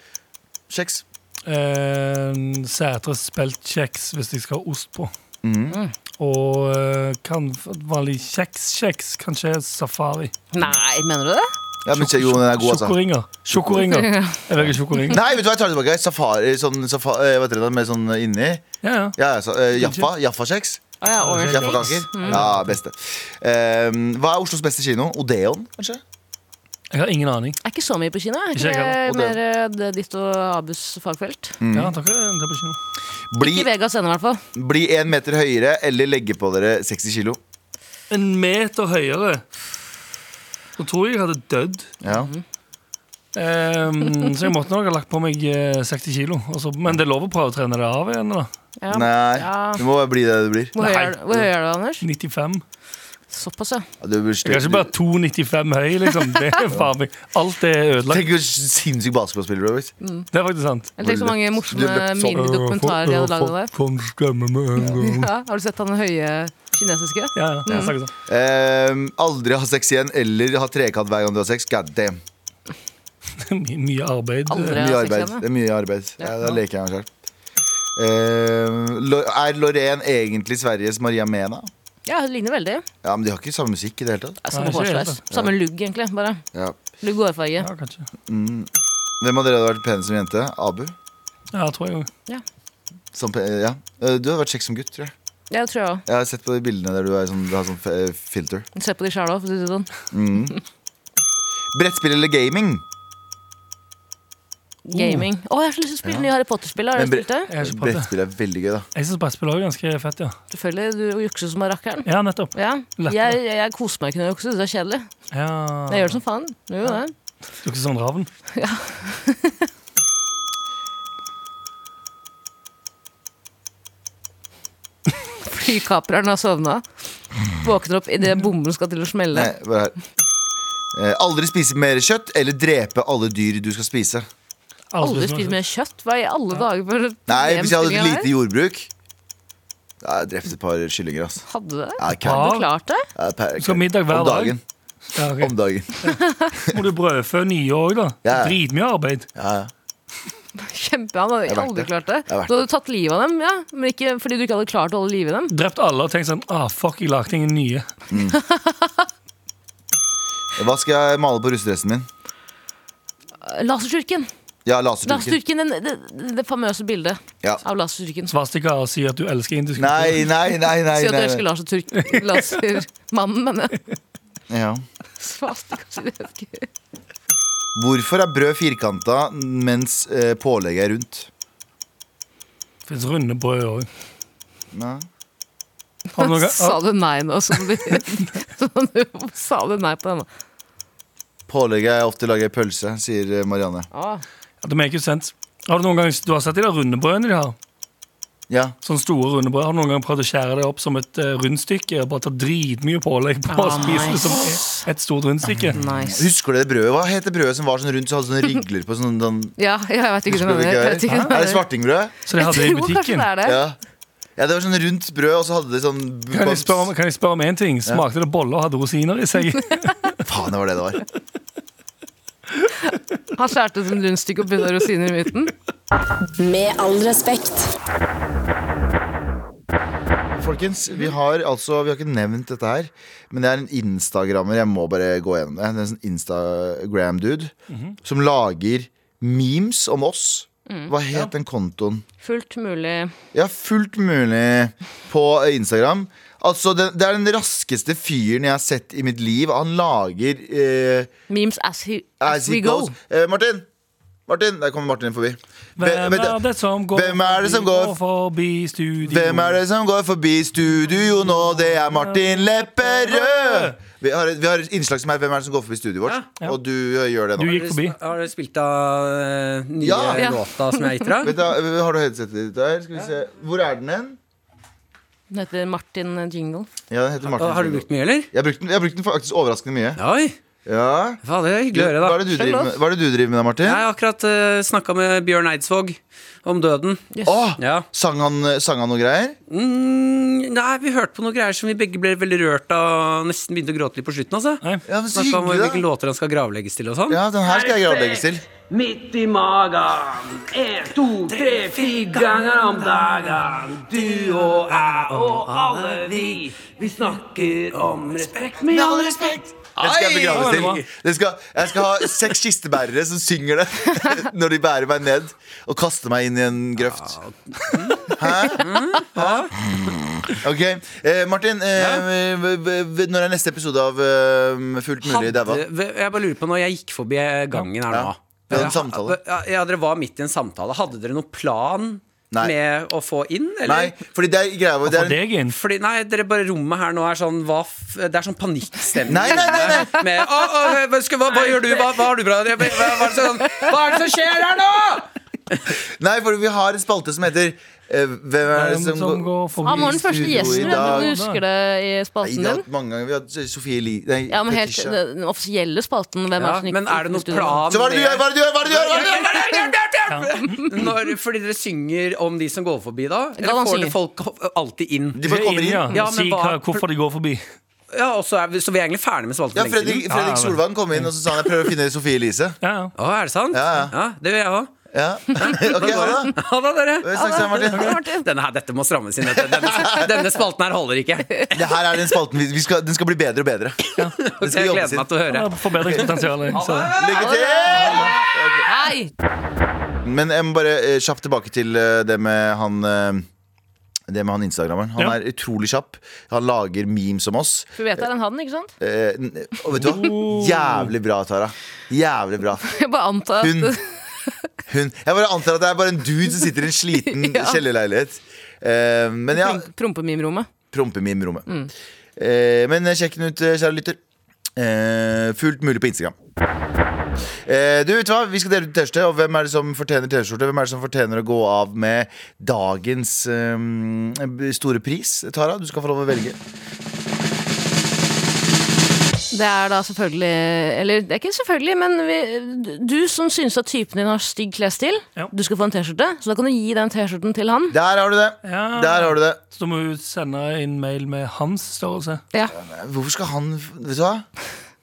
Speaker 2: Kjeks.
Speaker 4: Eh, Sætre speltkjeks hvis jeg skal ha ost på.
Speaker 2: Mm.
Speaker 4: Og eh, kan vanlig kjeks-kjeks. Kanskje safari.
Speaker 3: Nei, mener du det?
Speaker 2: Ja, men jo, den er god, altså.
Speaker 4: Sjokoringer. Sjokoringer. Jeg velger sjokoringer.
Speaker 2: Nei, vet du hva, jeg tar det tilbake. Safari sånn, safari eh, hva heter det, med sånn inni.
Speaker 4: Ja, ja.
Speaker 2: Ja, så, eh, Jaffa. Jaffa-kjeks.
Speaker 3: Å ja, Jaffa-kaker.
Speaker 2: Jaffakaker. Ja, beste. Eh, hva er Oslos beste kino? Odeon, kanskje?
Speaker 4: Jeg har ingen aning.
Speaker 3: Er ikke så mye på Kina. Er
Speaker 4: Ikke
Speaker 3: ikke det mer eh, det ditt og Abus fagfelt?
Speaker 4: Ja, takk, det er på kino.
Speaker 2: Bli,
Speaker 3: Ikke Vegas ennå, i hvert fall.
Speaker 2: bli en meter høyere eller legge på dere 60 kilo.
Speaker 4: En meter høyere. Da tror jeg jeg hadde dødd.
Speaker 2: Ja.
Speaker 4: Um, så jeg måtte nok ha lagt på meg eh, 60 kilo. Også, men det er lov å prøve å trene det av igjen. da
Speaker 3: Ja.
Speaker 2: Nei,
Speaker 3: Ja.
Speaker 2: du må bare bli det du blir.
Speaker 3: Er, hvor høy er du, Anders?
Speaker 4: 95.
Speaker 3: Såpass, ja.
Speaker 2: Ja, Du
Speaker 4: er ikke bare 2,95 høy, liksom. Det er faen meg Alt er ødelagt.
Speaker 2: Tenk hvor sinnssyk basketballspiller du er. blitt.
Speaker 4: Det er faktisk sant.
Speaker 3: Jeg tenker så mange morsomme minidokumentarer de hadde lagd av det.
Speaker 4: Kan stemme med en gang.
Speaker 3: Ja, har du sett han høye kinesiske?
Speaker 4: Ja, ja, Mm. sånn.
Speaker 2: Um, aldri ha sex igjen eller ha trekant hver gang du har sex. God damn.
Speaker 4: My- Mye arbeid.
Speaker 3: Aldri.
Speaker 2: Mye arbeid. Det er mye arbeid. Ja,
Speaker 3: Ja.
Speaker 2: da leker jeg meg sjøl. Uh, er Lorén egentlig Sveriges Maria Mena?
Speaker 3: Ja, det ligner veldig.
Speaker 2: Ja, men de har ikke samme musikk i det hele tatt.
Speaker 3: Ja, Samme
Speaker 4: Nei, ikke helt,
Speaker 3: hårsveis.
Speaker 4: da.
Speaker 3: Samme lugg, egentlig. Bare
Speaker 2: Ja.
Speaker 3: Lugg og hårfarge.
Speaker 4: Ja, kanskje.
Speaker 2: Hvem av dere hadde vært pen som jente? Abu?
Speaker 4: Ja, tror jeg òg.
Speaker 2: Som, pe- ja. Eh, Du hadde vært kjekk som gutt, tror jeg.
Speaker 3: Ja, det tror jeg òg.
Speaker 2: Jeg har sett på de bildene der du, er sånn, du har sånn fe- filter.
Speaker 3: Se på de sjæl òg, for å si det sånn.
Speaker 2: Mm. Brettspill eller gaming?
Speaker 3: Gaming. Å, jeg har så lyst til å spille nye Harry Potter-spill. Har
Speaker 2: Men
Speaker 3: du
Speaker 2: bre-
Speaker 3: spilt det?
Speaker 4: Jeg har ikke prøvd det.
Speaker 2: Brettspill er veldig gøy, da.
Speaker 4: Jeg syns brettspill også er ganske fett, ja.
Speaker 3: Selvfølgelig. Du jukser som bare rakkeren.
Speaker 4: Ja, nettopp.
Speaker 3: Ja. Jeg, jeg, jeg koser meg ikke når jeg jukser. Det er kjedelig.
Speaker 4: Ja.
Speaker 3: Jeg gjør det som faen. Du gjør jo det.
Speaker 4: Du er ikke sånn ravn.
Speaker 3: Flykapreren har sovna. Våkner opp idet bomben skal til å smelle.
Speaker 2: Nei, bare her. Eh, aldri spise mer kjøtt eller drepe alle dyr du skal spise.
Speaker 3: Aldri spise mer kjøtt? Hva i alle dager for
Speaker 2: Nei, hvis jeg hadde et lite jordbruk ja, Jeg drepte et par kyllinger, ass.
Speaker 3: Hadde du det?
Speaker 2: Ja,
Speaker 3: Hadde du klart det?
Speaker 2: ja, per-
Speaker 4: Skal middag hver
Speaker 2: Om
Speaker 4: dag?
Speaker 2: dagen.
Speaker 4: Ja, ok.
Speaker 2: Om dagen.
Speaker 4: Må du brødfø nye òg, da?
Speaker 2: Ja, ja.
Speaker 4: Dritmye arbeid.
Speaker 2: Ja, ja.
Speaker 3: Kjempe, Han hadde
Speaker 2: Jeg
Speaker 3: aldri
Speaker 2: det.
Speaker 3: klart det.
Speaker 2: Jeg har vært
Speaker 3: Du hadde tatt livet av dem, ja, men ikke fordi du ikke hadde klart å holde liv i dem.
Speaker 4: Drept alle og tenkt sånn ah, fuck, jeg lagde ingen nye.
Speaker 2: Hva skal jeg male på russedressen min?
Speaker 3: Laserstyrken.
Speaker 2: Ja, laserstyrken.
Speaker 3: Laserstyrken, den- det, det, det famøse bildet
Speaker 2: Ja.
Speaker 3: av laserstyrken.
Speaker 4: Svastika og si at du elsker indisk
Speaker 2: Nei, nei, nei. nei,
Speaker 3: Si at du elsker laserturk- lasermannen, mener jeg.
Speaker 2: Ja.
Speaker 3: Svastika, sier jeg ikke.
Speaker 2: Hvorfor er brød firkanta mens eh, pålegget er rundt?
Speaker 4: Det fins runde brød òg. Har
Speaker 3: Sa du nei nå? Som du, som du sa du nei på denne?
Speaker 2: Pålegget er ofte laget i pølse, sier eh, Marianne.
Speaker 3: Ah.
Speaker 4: Det make sense. Har du noen gang du har sett de der runde brødene de har?
Speaker 2: Ja.
Speaker 4: Sånne store runde brød. Har du noen gang prøvd å skjære det opp som et uh, rundstykke og bare ta dritmye pålegg på og
Speaker 3: Ah,
Speaker 4: spise det som et stort rundstykke?
Speaker 3: Nice.
Speaker 2: Husker du det brødet? Hva het det brødet som var sånn rundt, så hadde sånne rigler på sånn, den...
Speaker 3: Ja, ja, jeg vet ikke hva det er.
Speaker 2: Er det svartingbrød?
Speaker 4: Så de hadde det i butikken.
Speaker 3: det er det.
Speaker 2: Ja. ja, det var sånn rundt brød, og så hadde det sånn
Speaker 4: Kan jeg spørre om, kan jeg spørre om en ting? Smakte det boller og hadde rosiner i seg?
Speaker 2: Faen, det var det det var.
Speaker 3: Han skjærte ut en rundstykke og putta rosiner i midten.
Speaker 1: Med all respekt.
Speaker 2: Folkens, vi har altså Vi har ikke nevnt dette her, men det er en instagrammer. Jeg må bare gå gjennom det. Det er en sånn Instagram-dude som lager memes om oss. Hva het den kontoen?
Speaker 3: Fullt mulig.
Speaker 2: Ja, fullt mulig på Instagram. Altså, det, det er den raskeste fyren jeg har sett i mitt liv. Han lager eh,
Speaker 3: Memes as, he, as,
Speaker 2: As
Speaker 3: we go.
Speaker 2: Eh, Martin! Martin, Der kommer Martin forbi. Hvem,
Speaker 4: Hvem er det som går,
Speaker 2: Hvem er det som går-
Speaker 4: forbi studio?
Speaker 2: hvem er det som går forbi studio nå? Det er Martin Lepperød! Vi har, vi har et innslag som er Hvem er det som går forbi studioet vårt?
Speaker 4: Ja.
Speaker 2: Og du eh, gjør det
Speaker 4: Du
Speaker 2: nå.
Speaker 4: gikk forbi.
Speaker 7: Har du spilt av eh, nye
Speaker 2: Ja.
Speaker 3: Ja.
Speaker 7: låta som jeg gitt deg?
Speaker 2: Du, har du headsetet ditt der? Skal vi se. Hvor er den hen?
Speaker 3: Den heter Martin Jingle.
Speaker 2: Ja, den heter Martin.
Speaker 7: Har du brukt mye, eller?
Speaker 2: Jeg har brukt den, jeg har brukt den faktisk overraskende mye.
Speaker 7: Oi!
Speaker 2: Ja.
Speaker 7: Faen, det er hyggelig å høre,
Speaker 2: Hva
Speaker 7: da.
Speaker 2: er det du driver med, hva er det du driver med da, Martin?
Speaker 7: Jeg har akkurat uh, snakka med Bjørn Eidsvåg om døden.
Speaker 2: Åh,
Speaker 7: Ja.
Speaker 2: sang, han, sang han noe greier?
Speaker 7: Mm, nei, vi hørte på noen greier som vi begge ble veldig rørt av. Nesten begynte å gråte litt på slutten. altså.
Speaker 2: Ja, men Så
Speaker 7: Snakka om hvilke låter han skal gravlegges til og sånn.
Speaker 2: Ja, den her skal jeg gravlegges til.
Speaker 8: Midt i magen. En, to, tre, fire ganger om dagen. Du og jeg og alle vi. Vi snakker om respekt med all respekt.
Speaker 2: Den skal jeg begraves til. Skal, jeg skal ha seks kistebærere som synger det når de bærer meg ned og kaster meg inn i en grøft. Hæ? Hæ? Ok, eh, Martin. Eh, når er neste episode av eh, Fullt mulig daua?
Speaker 7: Jeg bare lurer på når jeg gikk forbi gangen her nå
Speaker 2: Vi hadde en samtale.
Speaker 7: Ja, ja, dere var midt i en samtale. Hadde dere noen plan
Speaker 2: Nei.
Speaker 7: med å få inn, eller?
Speaker 2: Nei, fordi det er greia. Det er
Speaker 4: deg inn.
Speaker 7: Fordi, nei, dere bare rommet her nå er sånn hva f Det er sånn panikkstemning.
Speaker 2: Nei, nei, nei, nei.
Speaker 7: Med, å, å, hva, hva, hva gjør du? Hva, hva har du bra? Hva, hva, hva, er det sånn, hva er det som skjer her nå?!
Speaker 2: nei, for vi har en spalte som heter eh, Hvem er det som, går
Speaker 4: går forbi
Speaker 3: Han var den første gjesten i
Speaker 2: dag.
Speaker 3: Du husker det i spalten din?
Speaker 2: mange ganger. Vi har hatt Sofie Li... Nei,
Speaker 3: Ja, men helt
Speaker 2: Fetisha.
Speaker 3: Den offisielle spalten. Hvem er det som ikke
Speaker 7: men er det noen plan
Speaker 2: Så hva er det du gjør? Hva er det du gjør? Hva er det du gjør? Hva er det du gjør?
Speaker 7: Når, fordi dere synger om de som går forbi da? Eller får
Speaker 3: synge?
Speaker 7: det folk alltid inn?
Speaker 2: De bare kommer inn.
Speaker 4: Ja,
Speaker 7: Ja, men
Speaker 4: si
Speaker 7: hva-
Speaker 4: hva, hvorfor de går forbi.
Speaker 7: Ja, og så er vi, så vi er egentlig ferdig med spalten
Speaker 2: Ja,
Speaker 7: for lenge
Speaker 2: Fredrik,
Speaker 7: siden.
Speaker 2: Fredrik Solvang kom inn og så sa han jeg prøver å finne Sofie Elise.
Speaker 4: Ja, ja.
Speaker 7: Å, er det sant?
Speaker 2: Ja, ja.
Speaker 7: det gjør jeg òg.
Speaker 2: Ja. Ok, ha det.
Speaker 7: Ha det, dere.
Speaker 2: Vi snakkes igjen, Martin.
Speaker 7: Denne, her, dette må strammes inn. Dette, denne, denne spalten her holder ikke.
Speaker 2: Det her er den spalten vi, vi skal, Den skal bli bedre og bedre. Den
Speaker 7: Så
Speaker 2: skal
Speaker 7: jeg
Speaker 2: jobbes
Speaker 7: gleder
Speaker 2: inn.
Speaker 7: meg til å høre.
Speaker 4: Ja, Forbedringspotensial. Så.
Speaker 2: Lykke til!
Speaker 3: Hei!
Speaker 2: Men jeg må bare eh, kjapt tilbake til eh, det med han eh, det med han Instagrammeren. Han
Speaker 4: Ja.
Speaker 2: er utrolig kjapp. Han lager memes om oss.
Speaker 3: For vet det er en han, ikke sant?
Speaker 2: Eh, n- og vet du hva? Jævlig bra, Tara. Jævlig bra.
Speaker 3: Jeg bare antar at
Speaker 2: Hun, hun Jeg bare antar at det er bare en dude som sitter i en sliten
Speaker 3: Ja.
Speaker 2: kjellerleilighet. Uh, men ja,
Speaker 3: Prompemimrommet. Prompemimrommet.
Speaker 2: prompemim-rommet. Eh, men sjekk den ut, kjære lytter. Uh, fullt mulig på Instagram. Uh, du vet hva, Vi skal dele ut T-skjorte, og hvem er det som fortjener T-skjorte? Hvem er det som fortjener å gå av med dagens um, store pris? Tara, du skal få lov å velge.
Speaker 3: Det er da selvfølgelig Eller det er ikke selvfølgelig, men vi, du som syns at typen din har stygg klesstil,
Speaker 4: Ja.
Speaker 3: du skal få en T-skjorte. Så da kan du gi den T-skjorten til han.
Speaker 2: Der har du det.
Speaker 4: Ja.
Speaker 2: Der har du det.
Speaker 4: Så må du sende inn mail med hans størrelse.
Speaker 3: Ja.
Speaker 2: Hvorfor skal han Vet du hva?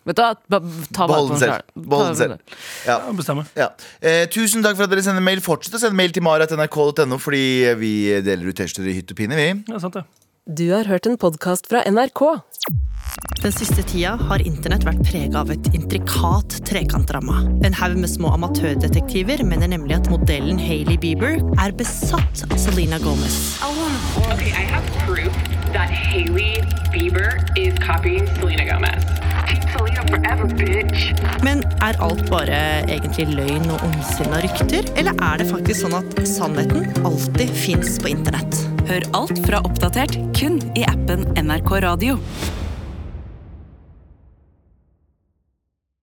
Speaker 3: Vet du hva, ba- ta vare
Speaker 2: Behold
Speaker 3: på
Speaker 2: den
Speaker 3: den
Speaker 2: selv.
Speaker 3: selv.
Speaker 2: Behold den selv.
Speaker 3: vare på den.
Speaker 2: Ja.
Speaker 4: Ja, bestemmer.
Speaker 2: Ja. Eh, tusen takk for at dere sender mail. Fortsett å sende mail til mara.nrk.no, fordi vi deler ut T-skjorter i hytt og pine, vi.
Speaker 4: Ja, sant det.
Speaker 1: Du har hørt en podkast fra NRK.
Speaker 9: Den siste tida har internett vært prega av et intrikat trekantdrama. En haug med små amatørdetektiver mener nemlig at modellen Hailey Bieber er besatt av Selena Gomez.
Speaker 10: Okay, I have proof that Haley Bieber Selena Gomez. Selena forever.
Speaker 9: Men er alt bare egentlig løgn og ondsinna rykter, eller er det faktisk sånn at sannheten alltid fins på internett?
Speaker 11: Hør alt fra Oppdatert kun i appen NRK Radio.